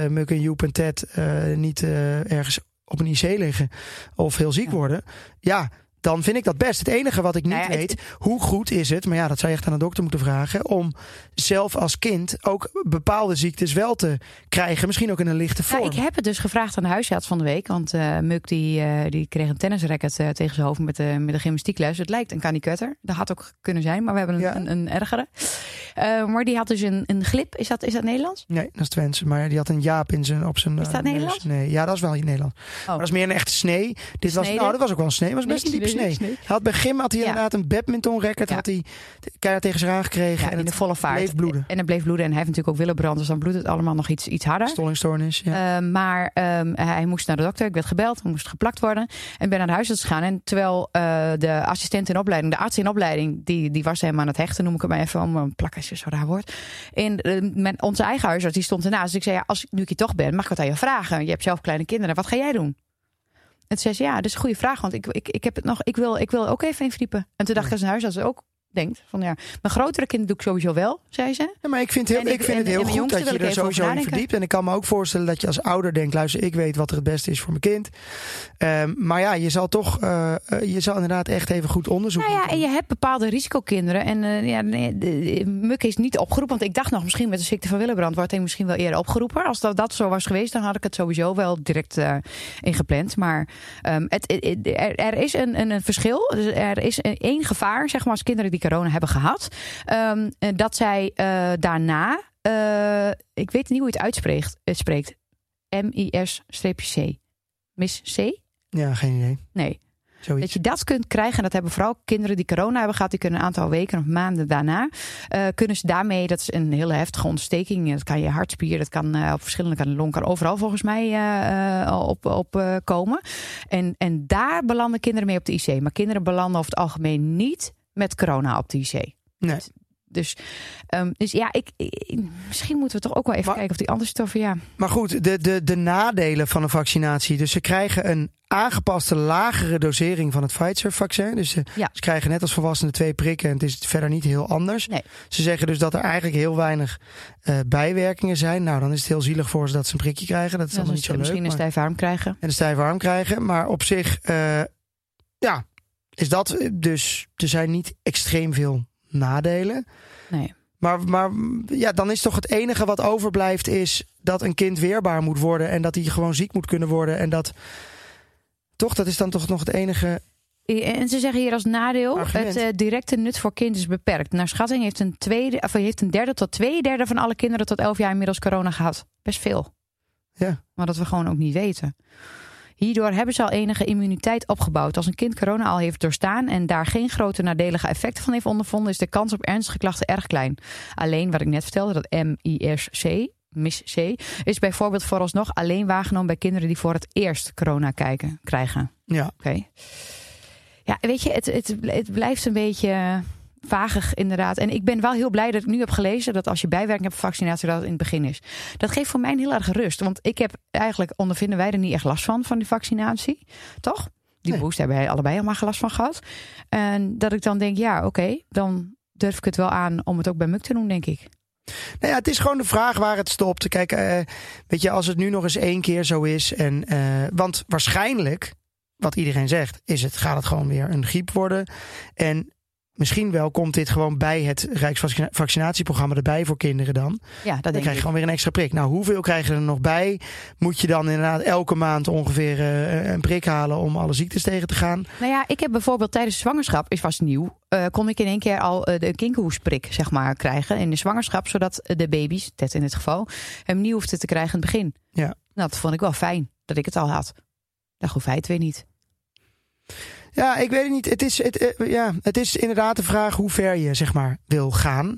Muk en Joep en Ted niet ergens op een IC liggen of heel ziek Ja. worden. Ja, dan vind ik dat best. Het enige wat ik niet Nou ja, het- weet, hoe goed is het, maar ja, dat zou je echt aan de dokter moeten vragen, om zelf als kind ook bepaalde ziektes wel te krijgen. Misschien ook in een lichte vorm. Nou, ik heb het dus gevraagd aan de huisarts van de week. Want eh Muk die, eh, die kreeg een tennisracket eh, tegen zijn hoofd met de, met de gymnastiekles. Het lijkt een kanikutter. Dat had ook kunnen zijn, maar we hebben een, Ja. een, een ergere. Maar die had dus een, een glip. Is dat, is dat Nederlands? Nee, dat is Twents. Maar die had een jaap in zijn, op zijn. Is dat. Nederlands? Nee, ja, dat is wel in Nederland. Maar dat is meer een echte snee. Dit was, nou, dat was ook wel een snee. Dat was best een diepe snee. Hij had bij had hij inderdaad een badminton racket. Ja. Had hij keihard tegen zich aangekregen. Ja, en in de het volle vaart. bleef bloeden. En het bleef bloeden. En hij heeft natuurlijk ook willenbrand. Dus dan bloedt het allemaal nog iets, iets harder. Stollingstoornis. Ja. Eh, maar ehm, hij moest naar de dokter. Ik werd gebeld. Hij moest geplakt worden. En ben naar de huisarts gegaan. En terwijl eh, de assistent in opleiding, de arts in opleiding, die, die was hem aan het hechten, noem ik het maar even om een plak als je zo raar wordt. En eh, mijn, onze eigen huisarts die stond ernaast. Dus ik zei, ja, als ik nu ik hier toch ben, mag ik wat aan je vragen? Je hebt zelf kleine kinderen. Wat ga jij doen? En toen zei ze, ja, dat is een goede vraag. Want ik, ik, ik, heb het nog, ik, wil, ik wil ook even in verdiepen. En toen dacht ik als een huisarts ook, denkt. Van, ja, mijn grotere kinderen doe ik sowieso wel, zei ze. Ja, maar ik vind, heel, ik, ik- vind en- het heel goed dat je er sowieso in verdiept. En ik kan me ook voorstellen dat je als ouder denkt... luister, ik weet wat er het beste is voor mijn kind. Ehm, maar ja, je zal toch... eh, eh, je zal inderdaad echt even goed onderzoek Nou ja, en je hebt bepaalde risicokinderen. En eh, ja, nee, de, Muk is niet opgeroepen. Want ik dacht nog, misschien met de ziekte van Willebrand wordt hij misschien wel eerder opgeroepen. Als dat, dat zo was geweest, dan had ik het sowieso wel direct ingepland. Maar ehm, het, er, er is een, een, een verschil. Dus er is een- één gevaar, zeg maar, als kinderen die corona hebben gehad. eh, dat zij eh, daarna, eh, ik weet niet hoe je het uitspreekt, het spreekt. M-I-S-C. Miss C? Ja, geen idee. Nee. Zoiets. Dat je dat kunt krijgen, en dat hebben vooral kinderen die corona hebben gehad, die kunnen een aantal weken of maanden daarna, kunnen ze daarmee, dat is een hele heftige ontsteking. Dat kan je hartspier, dat kan eh, op verschillende, kan de long, kan overal volgens mij eh, op, op komen. En, en daar belanden kinderen mee op de IC. Maar kinderen belanden over het algemeen niet met corona op de IC. Nee. Dus, ehm, dus ja, ik, ik- misschien moeten we toch ook wel even Maar- kijken of die andere stoffen, ja. Maar goed, de, de, de nadelen van een vaccinatie. Dus ze krijgen een aangepaste lagere dosering van het Pfizer-vaccin. Dus ze, Ja. ze krijgen net als volwassenen twee prikken. En het is verder niet heel anders. Nee. Ze zeggen dus dat er eigenlijk heel weinig eh, bijwerkingen zijn. Nou, dan is het heel zielig voor ze dat ze een prikje krijgen. Dat is Dan allemaal niet zo leuk. misschien een stijve arm krijgen. en een stijve arm krijgen. Maar op zich, eh, ja, is dat eh, dus. Er zijn niet extreem veel nadelen. Nee. Maar, maar ja, dan is toch het enige wat overblijft is dat een kind weerbaar moet worden en dat hij gewoon ziek moet kunnen worden. En dat toch, dat is dan toch nog het enige. En ze zeggen hier als nadeel: Argument. het eh, directe nut voor kind is beperkt. Naar schatting heeft een, tweede, of heeft een derde tot twee derde van alle kinderen tot 11 jaar inmiddels corona gehad. Best veel. Ja. Maar dat we gewoon ook niet weten. Hierdoor hebben ze al enige immuniteit opgebouwd. Als een kind corona al heeft doorstaan en daar geen grote nadelige effecten van heeft ondervonden, is de kans op ernstige klachten erg klein. Alleen wat ik net vertelde, dat MISC, mis C, is bijvoorbeeld vooralsnog alleen waargenomen bij kinderen die voor het eerst corona kijken, krijgen. Ja, Oké. Ja, weet je, het, het, het blijft een beetje vagig inderdaad. En ik ben wel heel blij dat ik nu heb gelezen dat als je bijwerking hebt van vaccinatie, dat het in het begin is. Dat geeft voor mij heel erg rust. Want ik heb eigenlijk, ondervinden wij er niet echt last van, van die vaccinatie. Toch? Die Nee. boost hebben wij allebei allemaal geen last van gehad. En dat ik dan denk, ja, oké, dan durf ik het wel aan om het ook bij Muk te doen, denk ik. nou ja, het is gewoon de vraag waar het stopt. Kijk, eh, weet je, als het nu nog eens één keer zo is. En, eh, want waarschijnlijk, wat iedereen zegt, is het, gaat het gewoon weer een griep worden. En misschien wel komt dit gewoon bij het Rijksvaccinatieprogramma erbij voor kinderen dan. Ja, dat Dan denk krijg je ik. gewoon weer een extra prik. Nou, hoeveel krijg je er nog bij? Moet je dan inderdaad elke maand ongeveer eh, een prik halen om alle ziektes tegen te gaan? Nou ja, ik heb bijvoorbeeld tijdens de zwangerschap, is was nieuw, eh, kon ik in één keer al eh, de kinkerhoesprik zeg maar, krijgen in de zwangerschap, zodat de baby's, Ted in dit geval, hem niet hoefden te krijgen in het begin. Ja. Nou, dat vond ik wel fijn, dat ik het al had. Dat hoeft hij het weer niet. Ja, ik weet het niet. Het is, het, eh, ja, het is inderdaad de vraag hoe ver je zeg maar wil gaan.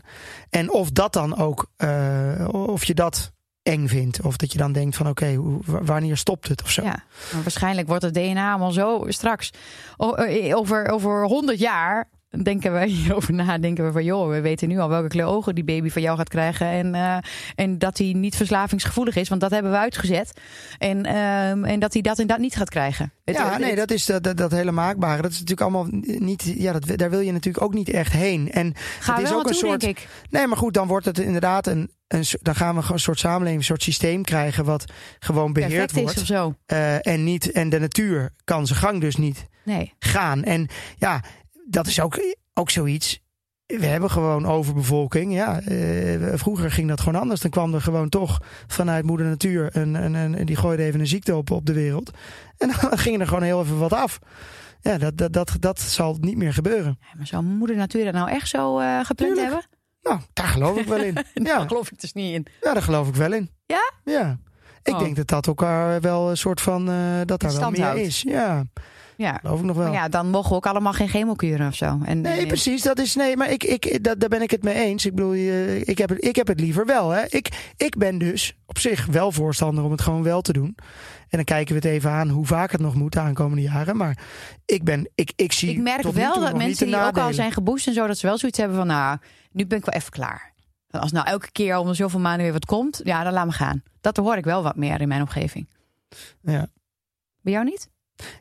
En of dat dan ook, eh, of je dat eng vindt. Of dat je dan denkt van oké, wanneer stopt het of zo. Ja, maar waarschijnlijk wordt het DNA allemaal zo straks. Eh, over, over 100 jaar denken we hierover na. Denken we van, joh, we weten nu al welke kleur ogen die baby van jou gaat krijgen. En, eh, en dat hij niet verslavingsgevoelig is, want dat hebben we uitgezet. En, ehm, en dat hij dat en dat niet gaat krijgen. Het- Ja, het- nee, dat is dat, dat, dat hele maakbare. Dat is natuurlijk allemaal niet. Ja, dat, daar wil je natuurlijk ook niet echt heen. En het is ook een soort. denk ik. Nee, maar goed, dan wordt het inderdaad een. een dan gaan we een soort samenleving, een soort systeem krijgen. wat gewoon beheerd Perfect is wordt. of zo. Eh, en, niet, en de natuur kan zijn gang dus niet Nee. gaan. En ja, dat is ook, ook zoiets. We hebben gewoon overbevolking. Ja, eh, vroeger ging dat gewoon anders. Dan kwam er gewoon toch vanuit moeder natuur een, een, een die gooide even een ziekte op op de wereld. En dan ging er gewoon heel even wat af. Ja, dat, dat, dat, dat zal niet meer gebeuren. Ja, maar zou moeder natuur dat nou echt zo eh, gepland Tuurlijk. hebben? Nou, daar geloof ik wel in. Daar Ja, geloof ik dus niet in. ja daar geloof ik wel in. Ja? Ja. Ik Oh. denk dat dat elkaar wel een soort van. eh, dat daar wel meer houdt. is. Ja, Ja. geloof ik nog wel. Maar ja, dan mogen we ook allemaal geen chemokuren of zo. En, Nee, en- precies. Dat is, nee, maar ik, ik, dat, daar ben ik het mee eens. Ik bedoel, ik heb het, ik heb het liever wel. Hè. Ik, ik ben dus op zich wel voorstander om het gewoon wel te doen. En dan kijken we het even aan hoe vaak het nog moet de aankomende jaren. Maar ik, ben, ik, ik zie. Ik merk wel dat mensen die ook al zijn geboost en zo, dat ze wel zoiets hebben van, nou, nu ben ik wel even klaar. Als nou elke keer om zoveel maanden weer wat komt, ja, dan laat me gaan. Dat hoor ik wel wat meer in mijn omgeving. Ja. Bij jou niet?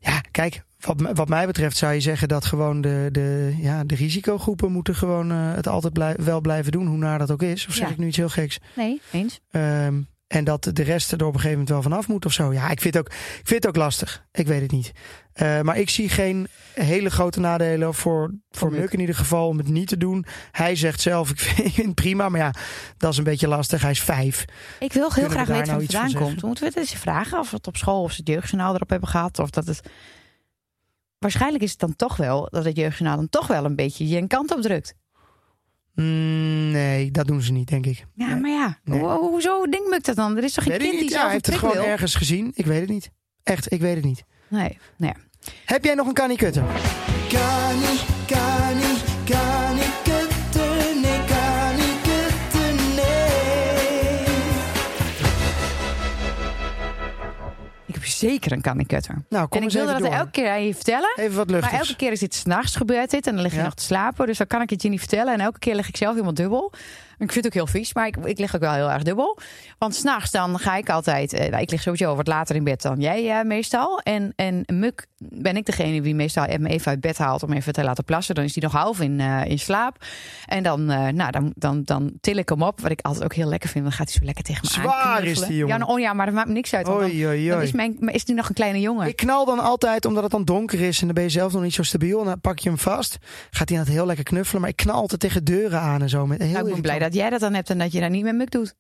Ja, kijk, Wat, wat mij betreft zou je zeggen dat gewoon de, de, ja, de risicogroepen moeten gewoon eh, het altijd blij- wel blijven doen, hoe naar dat ook is. Of zeg Ja. ik nu iets heel geks? Nee, eens. Ehm, en dat de rest er op een gegeven moment wel vanaf moet of zo. Ja, ik vind het ook, ik vind het ook lastig. Ik weet het niet. Eh, maar ik zie geen hele grote nadelen voor, voor Muk. In ieder geval om het niet te doen. Hij zegt zelf, ik vind het prima. Maar ja, dat is een beetje lastig. Hij is vijf. Ik wil heel graag weten nou waar het vandaan komt. Moeten we het eens vragen of het op school of ze het jeugdjournaal erop hebben gehad. Of dat het... Waarschijnlijk is het dan toch wel dat het jeugdjournaal dan toch wel een beetje je een kant op drukt. Mm, nee, dat doen ze niet, denk ik. Ja, Nee. maar ja, Nee. ho- hoezo denkt Muk dat dan? Er is toch geen Weet ik kind die niet. Ja, zelf hij heeft het gewoon wil? ergens gezien. Ik weet het niet. Echt, ik weet het niet. Nee, nee. Heb jij nog een Kani Kutter? Zeker een kannikutter. Nou, kom En ik wilde dat door. elke keer aan je vertellen. Even wat Maar elke keer is dit s'nachts gebeurd dit en dan lig je Ja. nog te slapen. Dus dan kan ik het je niet vertellen. En elke keer lig ik zelf helemaal dubbel. Ik vind het ook heel vies, maar ik, ik lig ook wel heel erg dubbel. Want s'nachts dan ga ik altijd... eh, nou, ik lig sowieso wat later in bed dan jij eh, meestal. En, en Muk ben ik degene die meestal me even uit bed haalt om even te laten plassen. Dan is hij nog half in, eh, in slaap. En dan, eh, nou, dan, dan, dan til ik hem op, wat ik altijd ook heel lekker vind. Dan gaat hij zo lekker tegen me Zwaar aanknuffelen. is die jongen. Ja, nou, oh ja, maar dat maakt me niks uit. want dan- Oei, oei, dan oei. is, mijn, is nog een kleine jongen. Ik knal dan altijd, omdat het dan donker is en dan ben je zelf nog niet zo stabiel. En dan pak je hem vast. Gaat hij altijd heel lekker knuffelen. Maar ik knal altijd tegen deuren aan en zo. Met heel Nou, ik ben blij. Dat jij dat dan hebt en dat je dat niet met Muk doet.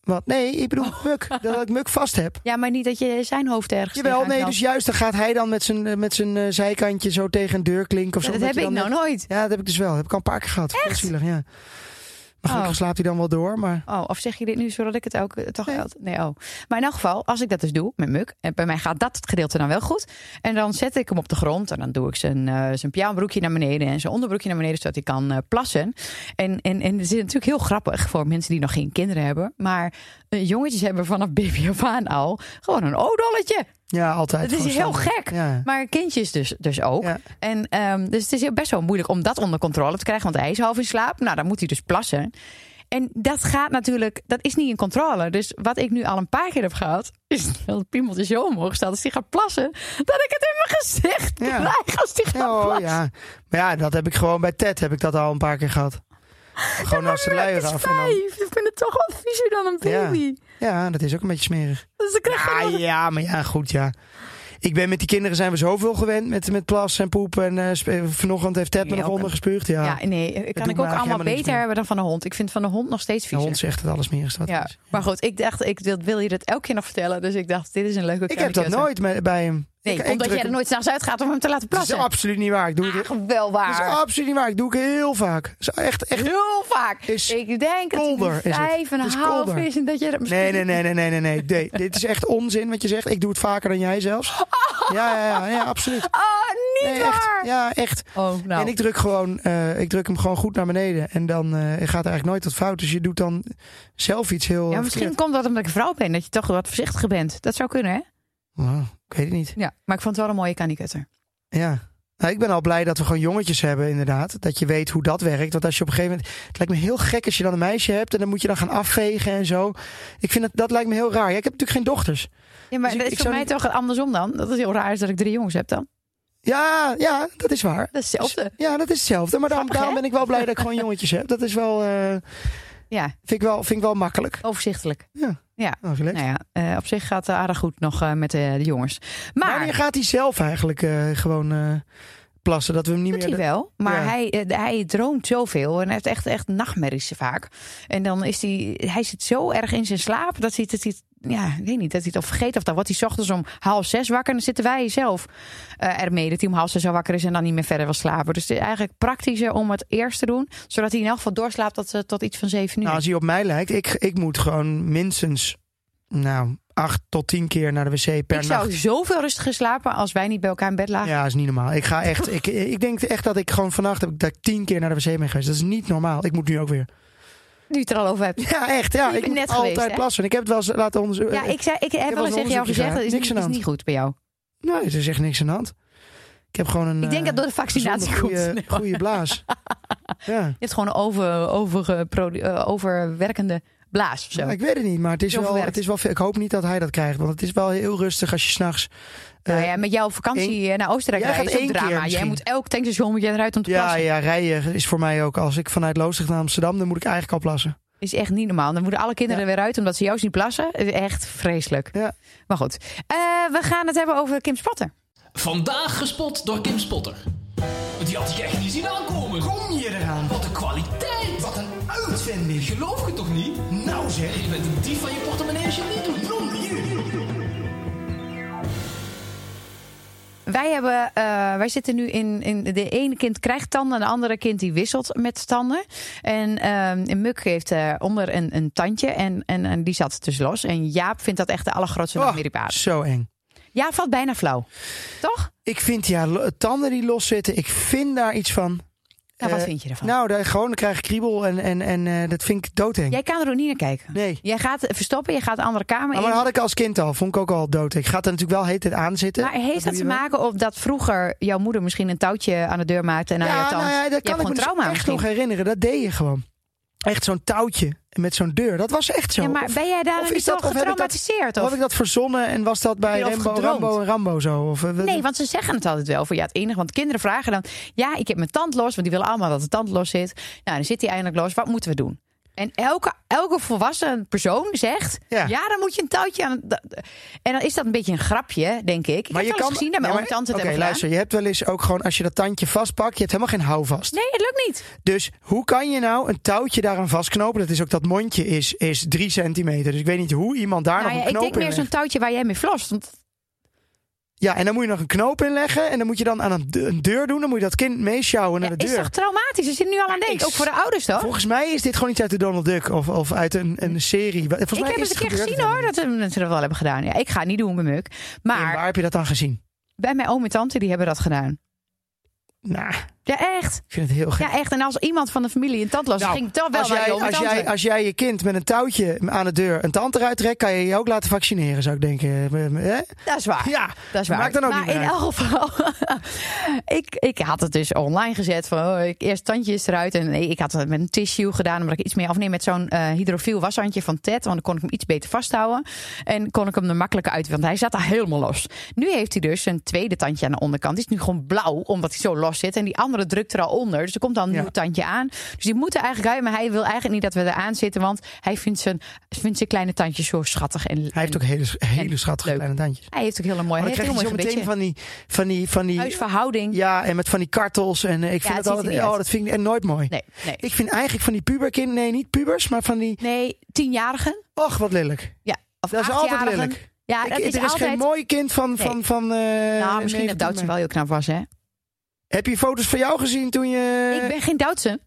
Wat? Nee, ik bedoel Muk. Dat ik Muk vast heb. Ja, maar niet dat je zijn hoofd ergens Jawel, nee, dus juist dan gaat hij dan met zijn, eh, met zijn eh, zijkantje zo tegen een deur klinken of zo. Dat heb ik nou nooit. Ja, dat heb ik dus wel. Dat heb ik al een paar keer gehad. Heel zielig, ja. Maar gelukkig Oh. slaapt hij dan wel door. Maar Oh, of zeg je dit nu zodat ik het ook toch Nee. Nee, oh. Maar in elk geval, als ik dat dus doe met Muk, en bij mij gaat dat gedeelte dan wel goed. En dan zet ik hem op de grond en dan doe ik zijn, eh zijn pyjamabroekje naar beneden en zijn onderbroekje naar beneden, zodat hij kan eh, plassen. En, en, en het is natuurlijk heel grappig voor mensen die nog geen kinderen hebben. Maar eh, jongetjes hebben vanaf baby af aan al gewoon een odolletje. Ja, altijd. Het is heel standaard. gek. Ja. Maar kindjes dus, dus ook. Ja. En, ehm, dus het is best wel moeilijk om dat onder controle te krijgen. Want hij is half in slaap. Nou, dan moet hij dus plassen. En dat gaat natuurlijk, dat is niet in controle. Dus wat ik nu al een paar keer heb gehad, is dat het piemeltje zo omhoog staat als hij gaat plassen, dat ik het in mijn gezicht Ja. krijg als hij gaat oh, plassen. ja. Maar ja, dat heb ik gewoon bij Ted heb ik dat al een paar keer gehad. Gewoon als de luier af. En dan, vijf. Ik vind het toch wel viezer dan een baby. ja, dat is ook een beetje smerig. Dus Ja, ja, maar ja, goed, ja. Ik ben met die kinderen zijn we zoveel gewend met, met plassen en poepen. En eh, sp- vanochtend heeft Ted me nog ondergespuugd. Ja, Ja, nee, kan ik ook allemaal beter meer. hebben dan van de hond. Ik vind van de hond nog steeds de viezer. hond zegt het allersmerigste wat Ja, er is. maar goed, ik dacht, ik wil, wil je dat elke keer nog vertellen. Dus ik dacht, dit is een leuke Ik heb dat nooit met, bij hem. Nee, ik, omdat jij er nooit s'nachts uitgaat om hem te laten Dat is plassen. absoluut niet waar. Ik doe het, Ach, wel dat is waar. absoluut niet waar. Ik doe het heel vaak. Dat is echt, echt Heel vaak. Is ik denk dat kolder, is het. vijf en Het een half is en dat je dat misschien... Nee, nee, nee, nee, nee, nee, nee. nee. Dit is echt onzin wat je zegt. Ik doe het vaker dan jij zelfs. Ja, ja, ja, ja absoluut. Oh, niet Nee, echt. waar. Ja, echt. Oh, nou. En ik druk gewoon, eh, ik druk hem gewoon goed naar beneden. En dan eh, gaat er eigenlijk nooit tot fout. Dus je doet dan zelf iets heel. ja, eh, misschien verkeerd. komt dat omdat ik een vrouw ben, dat je toch wat voorzichtiger bent. Dat zou kunnen, hè? Oh, ik weet het niet. Ja, maar ik vond het wel een mooie kanikutter. Ja. Nou, ik ben al blij dat we gewoon jongetjes hebben, inderdaad. Dat je weet hoe dat werkt. Want als je op een gegeven moment. Het lijkt me heel gek als je dan een meisje hebt. En dan moet je dan gaan afvegen en zo. Ik vind dat, dat lijkt me heel raar. Ja, ik heb natuurlijk geen dochters. Ja, maar Dus ik- dat is voor mij niet- toch andersom dan. Dat is heel raar is dat ik drie jongens heb dan. Ja, ja, dat is waar. Dat is hetzelfde. Ja, dat is hetzelfde. Maar daarom, Grappig, daarom hè? ben ik wel blij dat ik gewoon jongetjes heb. Dat is wel, eh, Ja, vind, ik wel, vind ik wel makkelijk. overzichtelijk. Ja. Ja. Oh, relaxed. Nou ja, eh, op zich gaat het aardig goed nog eh, met de, de jongens. Maar Wanneer gaat hij zelf eigenlijk eh, gewoon eh, plassen? Dat we hem niet doet meer... hij wel, maar Ja. hij, eh, hij droomt zoveel en hij heeft echt, echt nachtmerries vaak. En dan is hij, hij zit zo erg in zijn slaap dat hij het, dat hij ja, ik weet niet, dat hij het al vergeet. Of dan wordt hij ochtends om half zes wakker en dan zitten wij zelf eh, ermee dat hij om half zes al wakker is en dan niet meer verder wil slapen. Dus het is eigenlijk praktischer om het eerst te doen, zodat hij in elk geval doorslaapt tot, eh, tot iets van zeven uur. Nou, als hij op mij lijkt, ik, ik moet gewoon minstens nou, acht tot tien keer naar de wc per ik nacht. zou zoveel rustiger slapen als wij niet bij elkaar in bed lagen. Ja, is niet normaal. Ik ga echt. Ik, ik denk echt dat ik gewoon vannacht heb ik dat ik tien keer naar de wc ben geweest. Dat is niet normaal. Ik moet nu ook weer. Nu het er al over hebt. Ja, echt. Ja, ik moet net geweest, altijd hè? plassen. Ik heb het wel eens laten onderzoeken. Ja, ik, zei, ik heb wel eens tegen jou gezegd, dat is. Niks is niet goed bij jou. Nee, er is echt niks aan de hand. Ik heb gewoon een. Ik denk eh, dat door de vaccinatie komt. goede, goede blaas. Ja. Je hebt gewoon een over, over, overwerkende blaas of zo. Ja, ik weet het niet, maar het is, Heel wel, verwerkt. het is wel. Ik hoop niet dat hij dat krijgt, want het is wel heel rustig als je s'nachts. Nou ja, met jouw vakantie eh, naar Oostenrijk Jij rijden gaat één keer drama. Jij moet elk tankstation moet je eruit om te Ja, plassen. ja, rijden is voor mij ook. Als ik vanuit Loosdrecht naar Amsterdam, dan moet ik eigenlijk al plassen. Is echt niet normaal. Dan moeten alle kinderen Ja. er weer uit omdat ze juist niet plassen. Echt vreselijk. Ja. Maar goed, Eh, we gaan het hebben over Kim Spotter. Vandaag gespot door Kim Spotter. Die had ik echt niet zien aankomen. Kom je eraan? Wat een kwaliteit. Wat een uitvinding. Geloof je toch niet? Nou zeg. Je bent een dief van je portemonnee als je het niet doet. Wij, hebben, eh, wij zitten nu in, in. De ene kind krijgt tanden, en de andere kind die wisselt met tanden. En ehm Muk heeft eh, onder een, een tandje en, en, en die zat dus los. En Jaap vindt dat echt de allergrootste Oh, zo eng. Ja, valt bijna flauw. Toch? Ik vind ja, tanden die loszitten, ik vind daar iets van. Nou, wat Eh, vind je ervan? Nou, daar, gewoon dan krijg ik kriebel en, en, en eh, dat vind ik doodeng. Jij kan er ook niet naar kijken. Nee. Jij gaat verstoppen, je gaat de andere kamer Maar, in. maar dat had ik als kind al, vond ik ook al doodeng. Ik ga er natuurlijk wel heet het aan zitten. Maar heeft dat je te maken op dat vroeger jouw moeder misschien een touwtje aan de deur maakte en je Ja, tand? nou ja, dat je kan ik me dus echt misschien. nog herinneren. Dat deed je gewoon. Echt zo'n touwtje met zo'n deur. Dat was echt zo. Ja, maar Of- ben jij daar niet dat- zo of heb ik dat- getraumatiseerd? Of Of? heb ik dat verzonnen en was dat bij Rambo? Rambo en Rambo zo? Of, eh, Nee, want ze zeggen het altijd wel voor ja, het enige. Want kinderen vragen dan: ja, ik heb mijn tand los, want die willen allemaal dat de tand los zit. Nou, dan zit die eindelijk los. Wat moeten we doen? En elke, elke volwassen persoon zegt: ja. Ja. dan moet je een touwtje aan. En dan is dat een beetje een grapje, denk ik. Ik heb het wel eens gezien dat mijn maar- tante Oké, luister. Je hebt wel eens ook gewoon, als je dat tandje vastpakt, je hebt helemaal geen houvast. Nee, het lukt niet. Dus hoe kan je nou een touwtje daaraan vastknopen? Dat is ook dat mondje is, is drie centimeter. Dus ik weet niet hoe iemand daar Nou nog ja, een ik denk meer zo'n touwtje waar jij mee flost. Want Ja, en dan moet je nog een knoop in leggen. En dan moet je dan aan een, de- een deur doen. Dan moet je dat kind meesjouwen naar ja, de is deur. toch traumatisch? Als je er nu al aan denkt. ik- Ook voor de ouders toch? Volgens mij is dit gewoon iets uit de Donald Duck. Of, of uit een, een serie. Volgens ik mij heb is het een keer gebeurd gezien hoor, dat ze, dat ze dat wel hebben gedaan. Ja, ik ga het niet doen met Muk. En Maar waar heb je dat dan gezien? bij mijn oom en tante, die hebben dat gedaan. Nou, Ja, echt. ik vind het heel gek. Ja, echt. En als iemand van de familie een tand los, Nou, ging het dan wel als, jij, als, jij, als jij je kind met een touwtje aan de deur een tand eruit trekt, kan je je ook laten vaccineren, zou ik denken. Hè? Dat is waar. Ja, Dat is waar. maakt dan ook maar niet in uit. elk geval, ik, ik had het dus online gezet van oh, ik, eerst tandjes eruit. En nee, ik had het met een tissue gedaan, omdat ik iets meer afneem met zo'n eh hydrofiel washandje van Ted. Want dan kon ik hem iets beter vasthouden. En kon ik hem er makkelijker uit, want hij zat er helemaal los. Nu heeft hij dus een tweede tandje aan de onderkant. Die is nu gewoon blauw, omdat hij zo los zit. En die andere drukt er al onder. Dus er komt dan een Ja. nieuw tandje aan. Dus die moeten eigenlijk uit, maar hij wil eigenlijk niet dat we eraan zitten. Want hij vindt zijn, vindt zijn kleine tandjes zo schattig. En, Hij heeft ook hele, hele schattige leuk. kleine tandjes. hij heeft ook hele mooie, Maar dan hij krijg heeft je een heel zo meteen van die, van die, van die Huisverhouding. ja, en met van die kartels. En eh, ik vind het het altijd, oh, dat vind ik en nooit mooi. Nee, nee. Ik vind eigenlijk van die puberkind, nee, niet pubers, maar van die, Nee, tienjarigen. och, wat lelijk. Ja, of Dat is altijd lelijk. Ja, Ik- dat er is is altijd... geen mooi kind van, van, Nee. van eh nou, misschien dat 19 Duitse wel heel knap was, hè? Heb je foto's van jou gezien toen je... ik ben geen Duitse.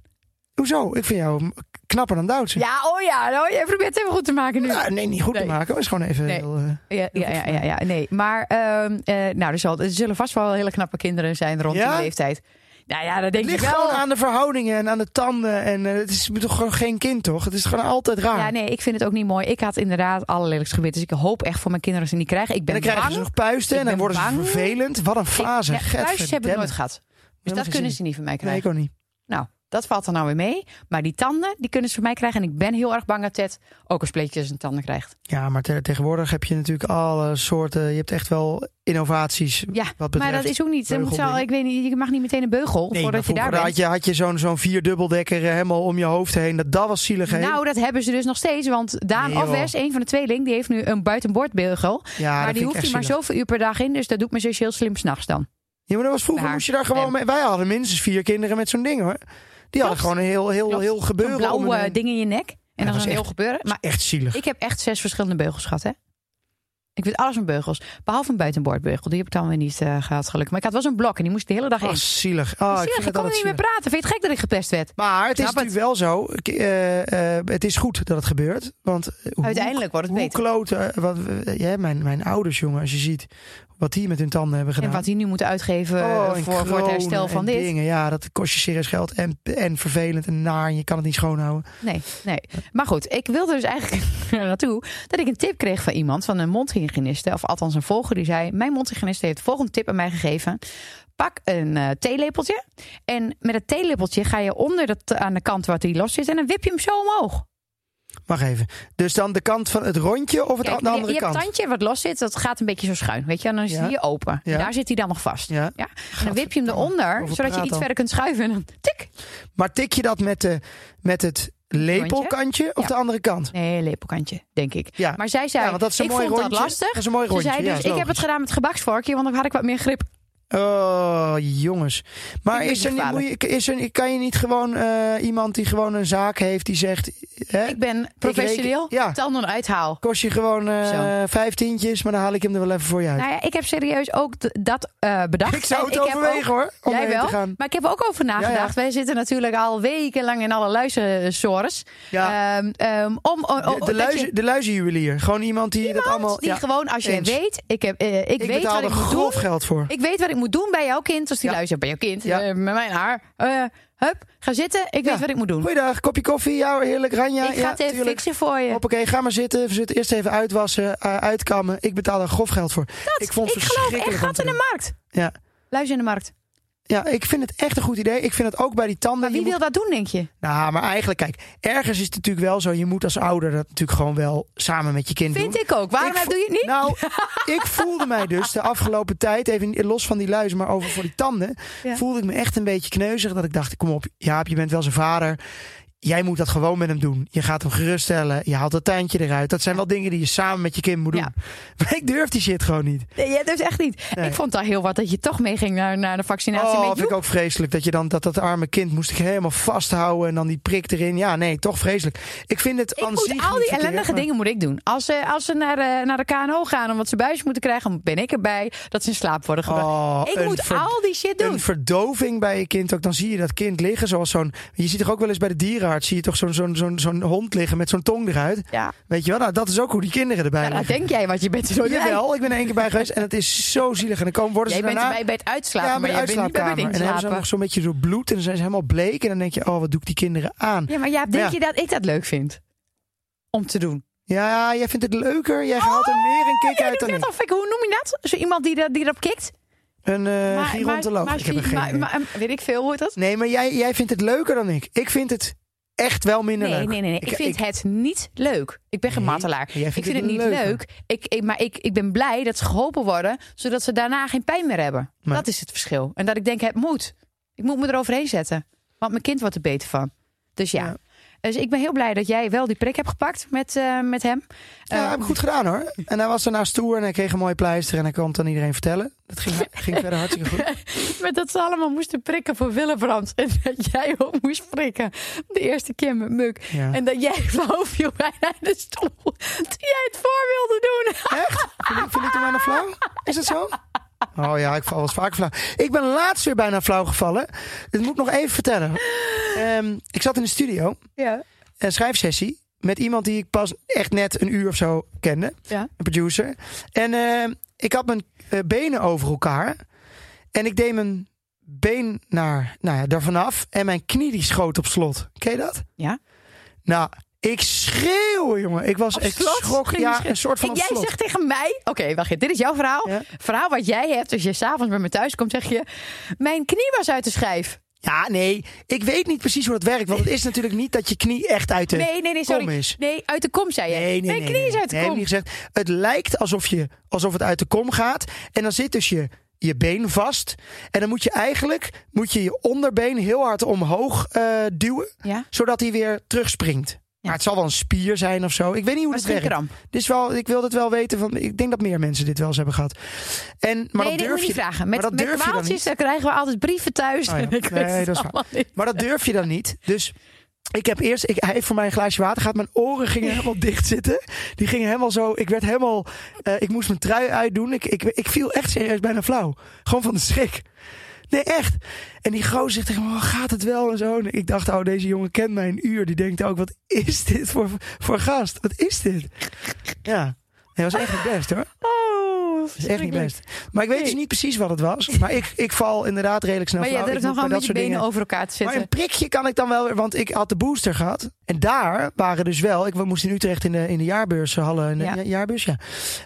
Hoezo? Ik vind jou knapper dan Duitse. Ja, oh ja. Nou, jij probeert het even goed te maken nu. Ja, nee, niet goed Nee. te maken. maar is gewoon even Nee. heel... eh, Ja, ja, ja, ja, ja, nee. Maar, ehm, eh, nou, er, zal, er zullen vast wel hele knappe kinderen zijn rond die leeftijd. Nou ja, dat denk Het ik ligt wel. gewoon aan de verhoudingen en aan de tanden. En eh, het is toch gewoon geen kind, toch? Het is gewoon altijd raar. Ja, nee, ik vind het ook niet mooi. Ik had inderdaad allerlelijkst gebit. Dus ik hoop echt voor mijn kinderen dat ze het niet krijgen. Ik en ben dan krijgen ze nog puisten Ik en dan worden ze vervelend. Wat een fase. Ik, ja, puistjes heb ik nooit gehad. Dus dat kunnen ze niet van mij Nee, krijgen. ik ook niet. Nou, dat valt er nou weer mee. Maar die tanden, die kunnen ze van mij krijgen. En ik ben heel erg bang dat Ted ook een spleetje zijn tanden krijgt. Ja, maar te- tegenwoordig heb je natuurlijk alle soorten. Je hebt echt wel innovaties. Ja, wat maar dat is ook niet. Moet wel, ik weet niet, je mag niet meteen een beugel Nee, voordat je daar bent. had je, had je zo'n zo'n vierdubeldekker eh, helemaal om je hoofd heen. Dat, dat was zielig, hè? Nou, dat hebben ze dus nog steeds. Want Daan Nee, of joh. Wes, een van de tweeling, die heeft nu een buitenboordbeugel. ja, maar die hoeft hij maar zoveel uur per dag in. Dus dat doet mijn zusje heel slim s'nachts dan. Ja, maar dat was vroeger moest je daar gewoon mee. Wij hadden minstens vier kinderen met zo'n ding, hoor. Die hadden gewoon een heel, heel, Klopt. heel gebeuren. blauw om hun- eh, ding in je nek. En dat was een heel echt- gebeuren. Maar Echt zielig. ik heb echt zes verschillende beugels gehad, hè. Ik weet alles van beugels. Behalve een buitenboordbeugel. Die heb ik dan weer niet eh, gehad, gelukkig. Maar ik had wel zo'n blok en die moest de hele dag in. Oh, zielig. Oh, Zielig, ik vind kon er niet meer praten. Vind je het gek dat ik gepest werd? Maar het is Snap natuurlijk wel zo. eh, eh, het is goed dat het gebeurt. Want Uiteindelijk wordt het hoe beter. kloten, wat, ja, mijn, mijn ouders, jongen, als je ziet wat die met hun tanden hebben gedaan. En wat die nu moeten uitgeven Oh, voor, voor het herstel van dit. Dingen. Ja, dat kost je serieus geld. En, en vervelend en naar. En je kan het niet schoonhouden. Nee, nee. Maar goed, ik wilde dus eigenlijk naartoe dat ik een tip kreeg van iemand, van een mondhygiëniste, of althans een volger, die zei: Mijn mondhygiëniste heeft de volgende tip aan mij gegeven. Pak een eh, theelepeltje. En met het theelepeltje ga je onder dat, aan de kant waar die los zit. En dan wip je hem zo omhoog. Wacht even. Dus dan de kant van het rondje of het, Kijk, de andere je, je kant? tandje wat los zit, dat gaat een beetje zo schuin. Weet je, en dan is Ja. hij hier open. Ja. Daar zit hij dan nog vast. Ja. Ja. En dan wip je hem eronder, zodat je iets verder kunt schuiven. En dan tik. Maar tik je dat met, de, met het lepelkantje of Ja. de andere kant? Nee, lepelkantje, denk ik. Ja. Maar zij zei, Ja, want dat is een ik mooi vond rondje. dat lastig. Dat is een mooi Ze rondje. zei ja, dus, ik heb het gedaan met gebaksvorkje, want dan had ik wat meer grip. Oh, jongens. Maar is er, niet, is er, kan je niet gewoon eh, iemand die gewoon een zaak heeft die zegt... Hè, Ik ben professioneel, reken- ja. tanden uithaal. kost je gewoon vijf tientjes, maar dan haal ik hem er wel even voor je uit. Nou ja, ik heb serieus ook dat eh, bedacht. ik zou het heb overwegen ook- hoor, om Jij wel, te gaan. maar ik heb ook over nagedacht. Wij zitten natuurlijk al wekenlang in alle luizensores. Ja. Ehm, ehm, om, om, De, om- de, dat luizen, je- de luizenjuwelier. Gewoon iemand die dat allemaal... die gewoon, als je eens. weet, ik, heb, ik, ik weet wat betaal er ik moet grof doen. geld voor. Ik weet wat ik moet doen bij jouw kind, als die Ja. luistert bij jouw kind, Ja. eh, met mijn haar. Eh, hup, ga zitten, ik Ja. weet wat ik moet doen. Goeiedag, kopje koffie. Ja, heerlijk. Ranja. ik ga het even tuurlijk. fixen voor je. Hoppakee, ga maar zitten. We zitten eerst even uitwassen, eh, uitkammen. Ik betaal er grof geld voor. ik vond het ik geloof verschrikkelijk echt om gat in de markt. Ja. Luizen in de markt. Ja, ik vind het echt een goed idee. Ik vind het ook bij die tanden. Maar wie moet- wil dat doen, denk je? Nou, maar eigenlijk, kijk, ergens is het natuurlijk wel zo. Je moet als ouder dat natuurlijk gewoon wel samen met je kind Vind doen. ik ook. Waarom Ik doe je het niet? Nou, ik voelde mij dus de afgelopen tijd, even los van die luizen, maar over voor die tanden, Ja. voelde ik me echt een beetje kneuzig. Dat ik dacht, kom op, Jaap, je bent wel zijn vader. Jij moet dat gewoon met hem doen. Je gaat hem geruststellen. Je haalt dat tuintje eruit. Dat zijn wel dingen die je samen met je kind moet doen. Ja. Maar ik durf die shit gewoon niet. Nee, ja, dus echt niet. Nee. Ik vond het al heel wat dat je toch meeging naar, naar de vaccinatie Oh, met vind ik ook vreselijk. Dat je dan dat, dat arme kind moest ik helemaal vasthouden. En dan die prik erin. Ja, nee, toch vreselijk. Ik vind het Ik aan moet zich al die verkeerd, ellendige maar- dingen moet ik doen. Als ze, als ze naar, de, naar de KNO gaan omdat ze buis moeten krijgen, ben ik erbij dat ze in slaap worden gebracht. Oh, ik moet ver- al die shit doen. Een verdoving bij je kind ook. Dan zie je dat kind liggen zoals zo'n... Je ziet toch ook wel eens bij de dierenarts... zie je toch zo'n zo'n zo'n zo'n hond liggen met zo'n tong eruit. Ja, Weet je wel? Nou, dat is ook hoe die kinderen erbij ja, liggen. denk jij, want je bent er nooit bij. Ik ben er één keer bij geweest en het is zo zielig. En dan komen, worden Jij ze bent daarna... erbij bij het uitslapen, ja, maar bij jij bent niet bij het En dan hebben ze nog zo'n beetje zo bloed en dan zijn ze helemaal bleek. En dan denk je, oh, wat doe ik die kinderen aan? Ja, maar Jaap, denk Ja. je dat ik dat leuk vind? Om te doen. Ja, jij vindt het leuker. Jij haalt er meer een kick Jij uit dan ik. of ik, hoe noem je dat? Zo iemand die, die erop kikt? Een eh gerontoloog. maar, ik heb er geen maar, maar- weet ik veel hoe het dat? Nee, maar jij, jij vindt het leuker dan ik. Ik vind het echt wel minder Nee, leuk. nee, nee, nee. Ik, vind het niet leuk. Ik ben geen Nee, Ik vind het het niet leuk. Ik, ik, maar ik, ik ben blij dat ze geholpen worden, zodat ze daarna geen pijn meer hebben. Maar- Dat is het verschil. En dat ik denk, het moet. Ik moet me eroverheen zetten. Want mijn kind wordt er beter van. Dus ja. Ja. Dus ik ben heel blij dat jij wel die prik hebt gepakt met, eh, met hem. Ja, Eh, heb ik goed gedaan hoor. En hij was daarna stoer en hij kreeg een mooi pleister en hij kwam het aan iedereen vertellen. Dat ging, ging verder hartstikke goed. Met dat ze allemaal moesten prikken voor Willebrand. En dat jij ook moest prikken. De eerste keer met Muk. Ja. En dat jij flauw viel bijna in de stoel. Toen jij het voor wilde doen. Echt? Vind ik, vind ik toen bijna flauw? Is dat zo? Oh ja, ik val wel eens vaker flauw. Ik ben laatst weer bijna flauw gevallen. Dit moet ik nog even vertellen. Ehm, ik zat in de studio, Ja. een schrijfsessie. Met iemand die ik pas echt net een uur of zo kende. Ja. Een producer. En eh, ik had mijn eh, benen over elkaar. En ik deed mijn been naar, nou ja, daar vanaf. En mijn knie die schoot op slot. Ken je dat? Ja. Nou, ik schreeuw, jongen. Ik was echt schrok. Ja, een soort van En jij slot. zegt tegen mij... Oké, wacht even. Dit is jouw verhaal. Ja. Verhaal wat jij hebt als je s'avonds bij me thuis komt, zeg je... Mijn knie was uit de schijf. Ja, nee. Ik weet niet precies hoe dat werkt. Want het is natuurlijk niet dat je knie echt uit de Nee, nee, nee, kom sorry. is. Nee, uit de kom, zei je. Nee, nee, Mijn nee, knie is nee. uit de Nee, kom. ik niet gezegd. Het lijkt alsof, je, alsof het uit de kom gaat. En dan zit dus je, je been vast. En dan moet je eigenlijk moet je, je onderbeen heel hard omhoog eh, duwen. Ja, Zodat hij weer terugspringt. Maar het zal wel een spier zijn of zo. Ik weet niet hoe maar het werkt. Dit is wel, ik wil het wel weten. Van, ik denk dat meer mensen dit wel eens hebben gehad. En, maar nee, dat durf je niet vragen. maar Met, dat met durf je dan niet. krijgen we altijd brieven thuis. Oh ja. Nee, dat is waar. Maar dat durf je dan niet. Dus ik heb eerst, ik, hij heeft voor mij een glaasje water gehad. Mijn oren gingen helemaal dicht zitten. Die gingen helemaal zo. Ik werd helemaal. eh, ik moest mijn trui uitdoen. Ik, ik, ik viel echt serieus bijna flauw. Gewoon van de schrik. Nee, echt. En die gozer zegt tegen me, oh, gaat het wel en zo. En ik dacht, oh, deze jongen kent mij een uur. Die denkt ook, wat is dit voor, voor gast? Wat is dit? Ja, hij was echt niet best hoor. Dat is echt niet best. Maar ik weet dus niet precies wat het was. Maar ik, ik val inderdaad redelijk snel Maar durft Ik nog wel met je benen dingen- over elkaar te maar zitten. een prikje kan ik dan wel weer, want ik had de booster gehad. En daar waren dus wel, ik moest in Utrecht in de, in de in de Ja. ja- jaarbeurs, ja.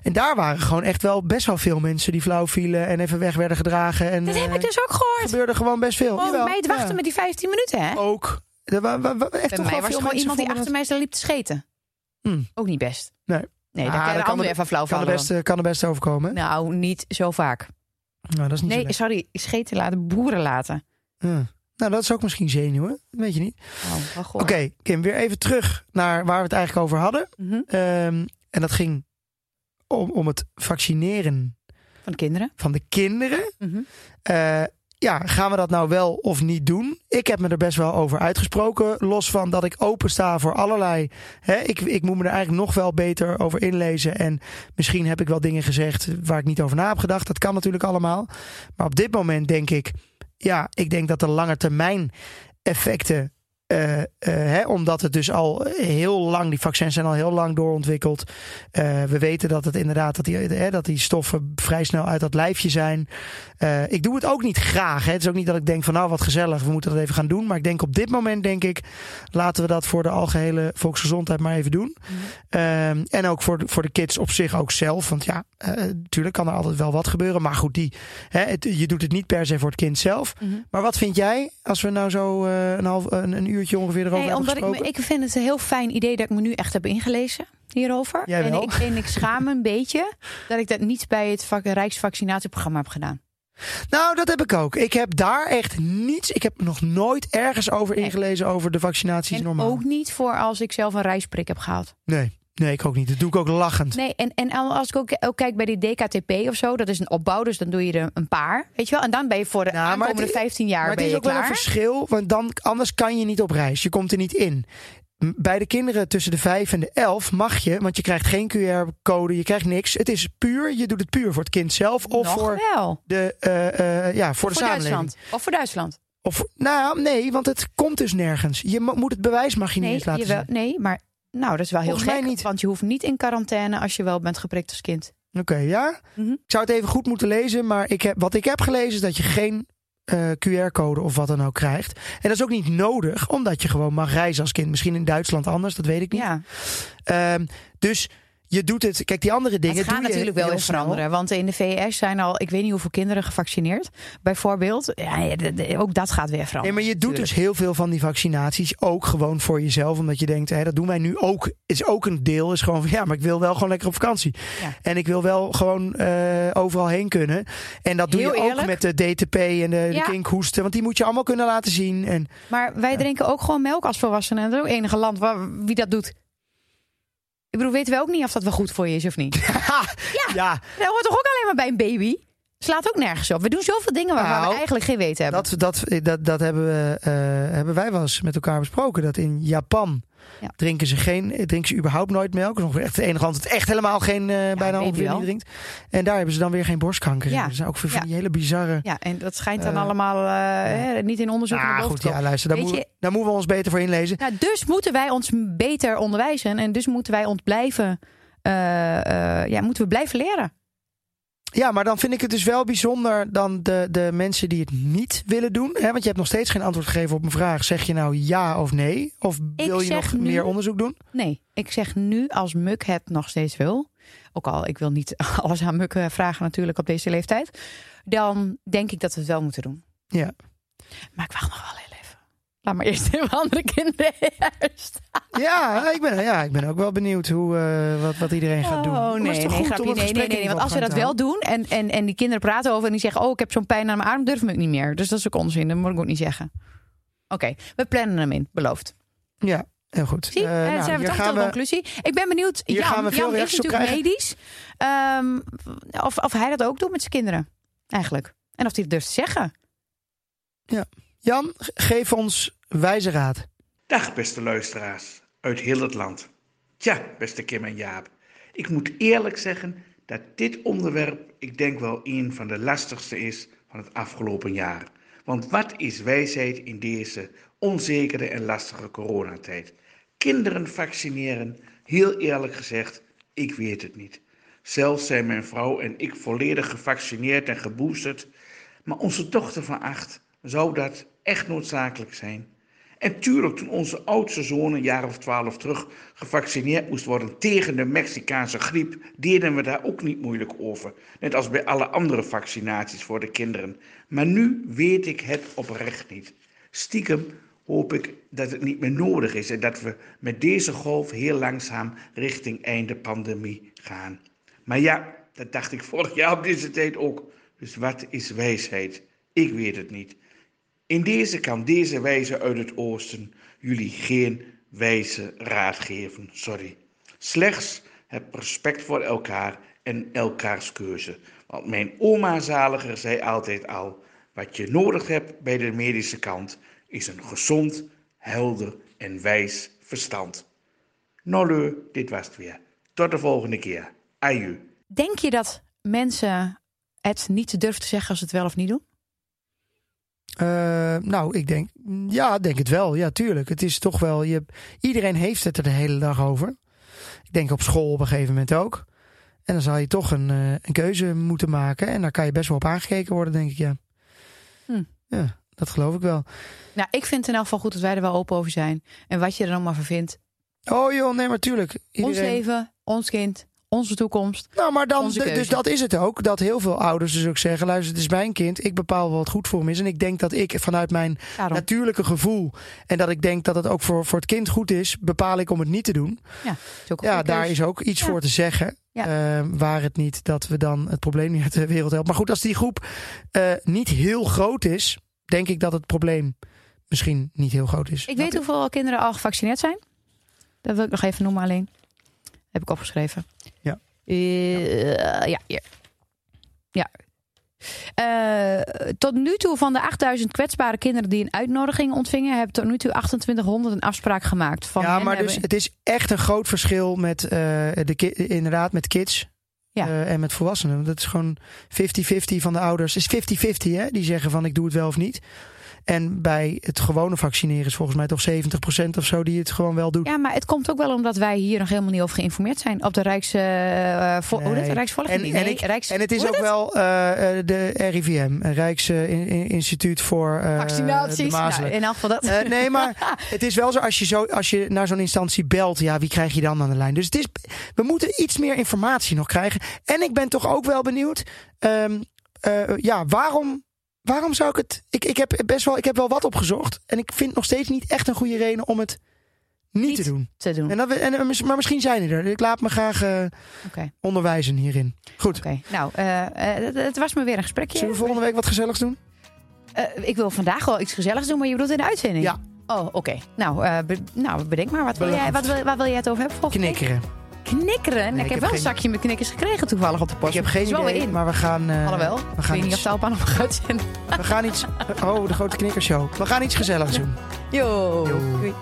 En daar waren gewoon echt wel best wel veel mensen die flauw vielen en even weg werden gedragen. En, Dat heb eh, ik dus ook gehoord. gebeurde gewoon best veel. Oh, Jawel, mij het wachten ja. met die 15 minuten, hè? Ook. Er echt Bij toch mij was gewoon iemand die achter mij liep te scheten. Ook niet best. Nee. Nee, Ah, daar kan dat de kan ander er- even flauw Kan vallen. best, kan er best overkomen. Nou, niet zo vaak. Nou, dat is niet Nee, sorry, scheten laten, boeren laten. Ja. Nou, dat is ook misschien zenuwen. Weet je niet. Oh. Oké, Kim, weer even terug naar waar we het eigenlijk over hadden. Mhm. Ehm, en dat ging om, om het vaccineren Van de kinderen. van de kinderen. Eh, ja, gaan we dat nou wel of niet doen? Ik heb me er best wel over uitgesproken. Los van dat ik opensta voor allerlei. Hè, ik, ik moet me er eigenlijk nog wel beter over inlezen. En misschien heb ik wel dingen gezegd waar ik niet over na heb gedacht. Dat kan natuurlijk allemaal. Maar op dit moment denk ik. Ja, ik denk dat de lange termijn effecten. Eh, eh, hè, omdat het dus al heel lang, die vaccins zijn al heel lang doorontwikkeld. Eh, we weten dat het inderdaad dat die, hè, dat die stoffen vrij snel uit dat lijfje zijn. Ik doe het ook niet graag. Hè. Het is ook niet dat ik denk van nou wat gezellig, we moeten dat even gaan doen. Maar ik denk op dit moment denk ik, laten we dat voor de algehele volksgezondheid maar even doen. Ehm, en ook voor de, voor de kids op zich ook zelf. Want ja, natuurlijk kan er altijd wel wat gebeuren. Maar goed, die, hè, het- je doet het niet per se voor het kind zelf. Mhm. Maar wat vind jij als we nou zo een, half, een, een uurtje ongeveer erover Nee, omdat ik, me, ik vind het een heel fijn idee dat ik me nu echt heb ingelezen hierover. Jij en, ik, en ik schaam me een beetje dat ik dat niet bij het Rijksvaccinatieprogramma heb gedaan. Nou, dat heb ik ook. Ik heb daar echt niets. Ik heb nog nooit ergens over Nee. ingelezen over de vaccinaties En normaal. ook niet voor als ik zelf een reisprik heb gehaald. Nee, nee, ik ook niet. Dat doe ik ook lachend. Nee, en, en als ik ook, ook kijk bij die DKTP of zo, dat is een opbouw, dus dan doe je er een paar. Weet je wel? En dan ben je voor de Nou, aankomende het- 15 jaar maar het ben is je ook wel klaar. een verschil, want dan, anders kan je niet op reis. Je komt er niet in. Bij de kinderen tussen de 5 en de 11 mag je, want je krijgt geen QR-code, je krijgt niks. Het is puur, je doet het puur voor het kind zelf of Nog voor wel. de, eh, eh, ja, voor de voor samenleving. Duitsland. Of voor Duitsland. Of, nou, nee, want het komt dus nergens. Je mo- moet het bewijs mag je niet Nee, laten zien. nee, maar nou, dat is wel heel Volgens mij gek. niet. Want je hoeft niet in quarantaine als je wel bent geprikt als kind. Oké, ja. Mhm. Ik zou het even goed moeten lezen, maar ik heb, wat ik heb gelezen is dat je geen eh, QR-code of wat dan ook krijgt. En dat is ook niet nodig, omdat je gewoon mag reizen als kind. Misschien in Duitsland anders, dat weet ik niet. Ja, Ehm, dus je doet het. Kijk, die andere dingen. het gaat natuurlijk wel snel. veranderen. Want in de VS zijn al, ik weet niet hoeveel kinderen gevaccineerd. Bijvoorbeeld. Ja, ook dat gaat weer Nee, veranderen. maar je doet natuurlijk. dus heel veel van die vaccinaties ook gewoon voor jezelf. Omdat je denkt, hè, dat doen wij nu ook. Is ook een deel. Is gewoon van ja, maar ik wil wel gewoon lekker op vakantie. Ja. En ik wil wel gewoon eh, overal heen kunnen. En dat doe Heel je ook eerlijk. met de DTP en de, de Ja. kinkhoesten. Want die moet je allemaal kunnen laten zien. En Maar wij drinken ook gewoon melk als volwassenen. En dat is ook enige land waar, wie dat doet. Ik bedoel, weten we ook niet of dat wel goed voor je is of niet. ja, Dat hoort toch ook alleen maar bij een baby? Slaat ook nergens op. We doen zoveel dingen Nou, we eigenlijk geen weten hebben. dat, dat, dat, dat hebben, we, eh, hebben wij wel eens met elkaar besproken. Dat in Japan Ja. drinken, ze geen, drinken ze überhaupt nooit melk. Dat is echt het enige land dat echt helemaal geen, eh, bijna ongeveer niet drinkt. En daar hebben ze dan weer geen borstkanker. Ja. Dat zijn ook van die hele bizarre... Ja, en dat schijnt dan Eh, allemaal eh, hè, niet in onderzoek Ah, goed, ja, luister, daar moeten, we, daar moeten we ons beter voor inlezen. Nou, dus moeten wij ons beter onderwijzen. En dus moeten wij ons blijven, ja, moeten we blijven leren. Ja, maar dan vind ik het dus wel bijzonder dan de, de mensen die het niet willen doen. Hè? Want je hebt nog steeds geen antwoord gegeven op mijn vraag. Zeg je nou ja of nee? Of Ik wil je nog nu- meer onderzoek doen? Nee, ik zeg nu als Muk het nog steeds wil. Ook al, ik wil niet alles aan Muk eh, vragen natuurlijk op deze leeftijd. Dan denk ik dat we het wel moeten doen. Ja. Maar ik wacht nog wel heel even. Laat maar eerst even andere kinderen eerst. Ja, ik ben, ja, ik ben ook wel benieuwd hoe, eh, wat, wat iedereen gaat doen. Oh nee, nee, grapje. nee, nee, nee, Want als we dat wel doen en, en, en die kinderen praten over en die zeggen: Oh, ik heb zo'n pijn aan mijn arm, durf ik niet meer. Dus dat is ook onzin. Dat moet ik ook niet zeggen. Oké, we plannen hem in, beloofd. Ja, heel goed. Zie, eh, nou, zijn we toch tot de conclusie. Ik ben benieuwd. Hier Jan, gaan we veel Jan is natuurlijk krijgen. medisch. Ehm, of, of hij dat ook doet met zijn kinderen, eigenlijk. En of hij het durft te zeggen. Jan, geef ons wijze raad. Dag beste luisteraars uit heel het land. Tja, beste Kim en Jaap. Ik moet eerlijk zeggen dat dit onderwerp, ik denk wel een van de lastigste is van het afgelopen jaar. Want wat is wijsheid in deze onzekere en lastige coronatijd? Kinderen vaccineren, heel eerlijk gezegd, ik weet het niet. Zelf zijn mijn vrouw en ik volledig gevaccineerd en geboosterd. Maar onze dochter van acht, zou dat echt noodzakelijk zijn? En tuurlijk, toen onze oudste zoon een jaar of twaalf terug gevaccineerd moest worden tegen de Mexicaanse griep, deden we daar ook niet moeilijk over. Net als bij alle andere vaccinaties voor de kinderen. Maar nu weet ik het oprecht niet. Stiekem hoop ik dat het niet meer nodig is en dat we met deze golf heel langzaam richting einde pandemie gaan. Maar ja, dat dacht ik vorig jaar op deze tijd ook. Dus wat is wijsheid? Ik weet het niet. In deze kan deze wijze uit het oosten jullie geen wijze raad geven, sorry. Slechts heb respect voor elkaar en elkaars keuze. Want mijn oma zaliger zei altijd al, wat je nodig hebt bij de medische kant is een gezond, helder en wijs verstand. Nou, dit was het weer. Tot de volgende keer. Aju. Denk je dat mensen het niet durven te zeggen als ze het wel of niet doen? Eh, nou, ik denk, ja, denk het wel. Ja, tuurlijk. Het is toch wel, je, iedereen heeft het er de hele dag over. Ik denk op school op een gegeven moment ook. En dan zal je toch een, eh, een keuze moeten maken. En daar kan je best wel op aangekeken worden, denk ik, ja. Hm. Ja, dat geloof ik wel. Nou, ik vind het in elk geval goed dat wij er wel open over zijn. En wat je er dan maar van vindt. Oh joh, nee, maar tuurlijk. Ons leven, ons kind, onze toekomst. Nou, maar dan, dus dat is het ook. Dat heel veel ouders dus ook zeggen: luister, het is mijn kind. Ik bepaal wat goed voor hem is. En ik denk dat ik vanuit mijn Daarom. natuurlijke gevoel. en dat ik denk dat het ook voor, voor het kind goed is. bepaal ik om het niet te doen. Ja, is Ja, daar keus. is ook iets Ja. voor te zeggen. Ja. Eh, waar het niet dat we dan het probleem niet uit de wereld helpen. Maar goed, als die groep eh, niet heel groot is. denk ik dat het probleem misschien niet heel groot is. Ik weet hoeveel kinderen al gevaccineerd zijn. Dat wil ik nog even noemen alleen. Heb ik opgeschreven. Ja. Eh, ja, hier. Ja. Eh, tot nu toe van de 8000 kwetsbare kinderen die een uitnodiging ontvingen, hebben tot nu toe 2800 een afspraak gemaakt. Van ja, maar dus hebben- het is echt een groot verschil met, eh, de ki- inderdaad, met kids. Ja. en met volwassenen. Dat is gewoon 50-50 van de ouders. Het is 50-50 hè. Die zeggen van ik doe het wel of niet. En bij het gewone vaccineren is volgens mij toch 70% of zo die het gewoon wel doet. Ja, maar het komt ook wel omdat wij hier nog helemaal niet over geïnformeerd zijn. Op de Rijks... eh vo-? Nee. Rijksvolging? En, Nee, en, ik- Rijks... en het is ook wel eh, eh, de RIVM, eh, Rijks eh, In- In- Instituut voor eh, Vaccinaties. Nou, in elk geval dat. Nee, maar het is wel zo als je, zo als je naar zo'n instantie belt, ja, wie krijg je dan aan de lijn? Dus het is, we moeten iets meer informatie nog krijgen. En ik ben toch ook wel benieuwd, ehm, eh, ja, waarom, waarom zou ik het? Ik, ik heb best wel, ik heb wel wat opgezocht en ik vind nog steeds niet echt een goede reden om het niet, Niet te doen. te doen. En dat, en, eh, maar misschien zijn die er. Ik laat me graag eh, onderwijzen hierin. Goed. oké. Nou, eh, het, was me weer een gesprekje. Zullen we volgende week wat gezelligs doen? Ik wil vandaag wel iets gezelligs doen, maar je bedoelt in de uitzending? Ja. Oh, oké. Nou, be- nou, bedenk maar. Wat wil jij, wat wil, waar wil jij het over hebben volgende week? Knikkeren. Ik ik heb wel een zakje met knikkers gekregen toevallig op de post. Ik heb geen idee, in. maar we gaan... eh, Alhoewel, we ik gaan weet niet of iets, nog gaat zenden. we gaan iets... Oh, de grote knikkershow. We gaan iets gezelligs doen. Yo. Yo. Doei.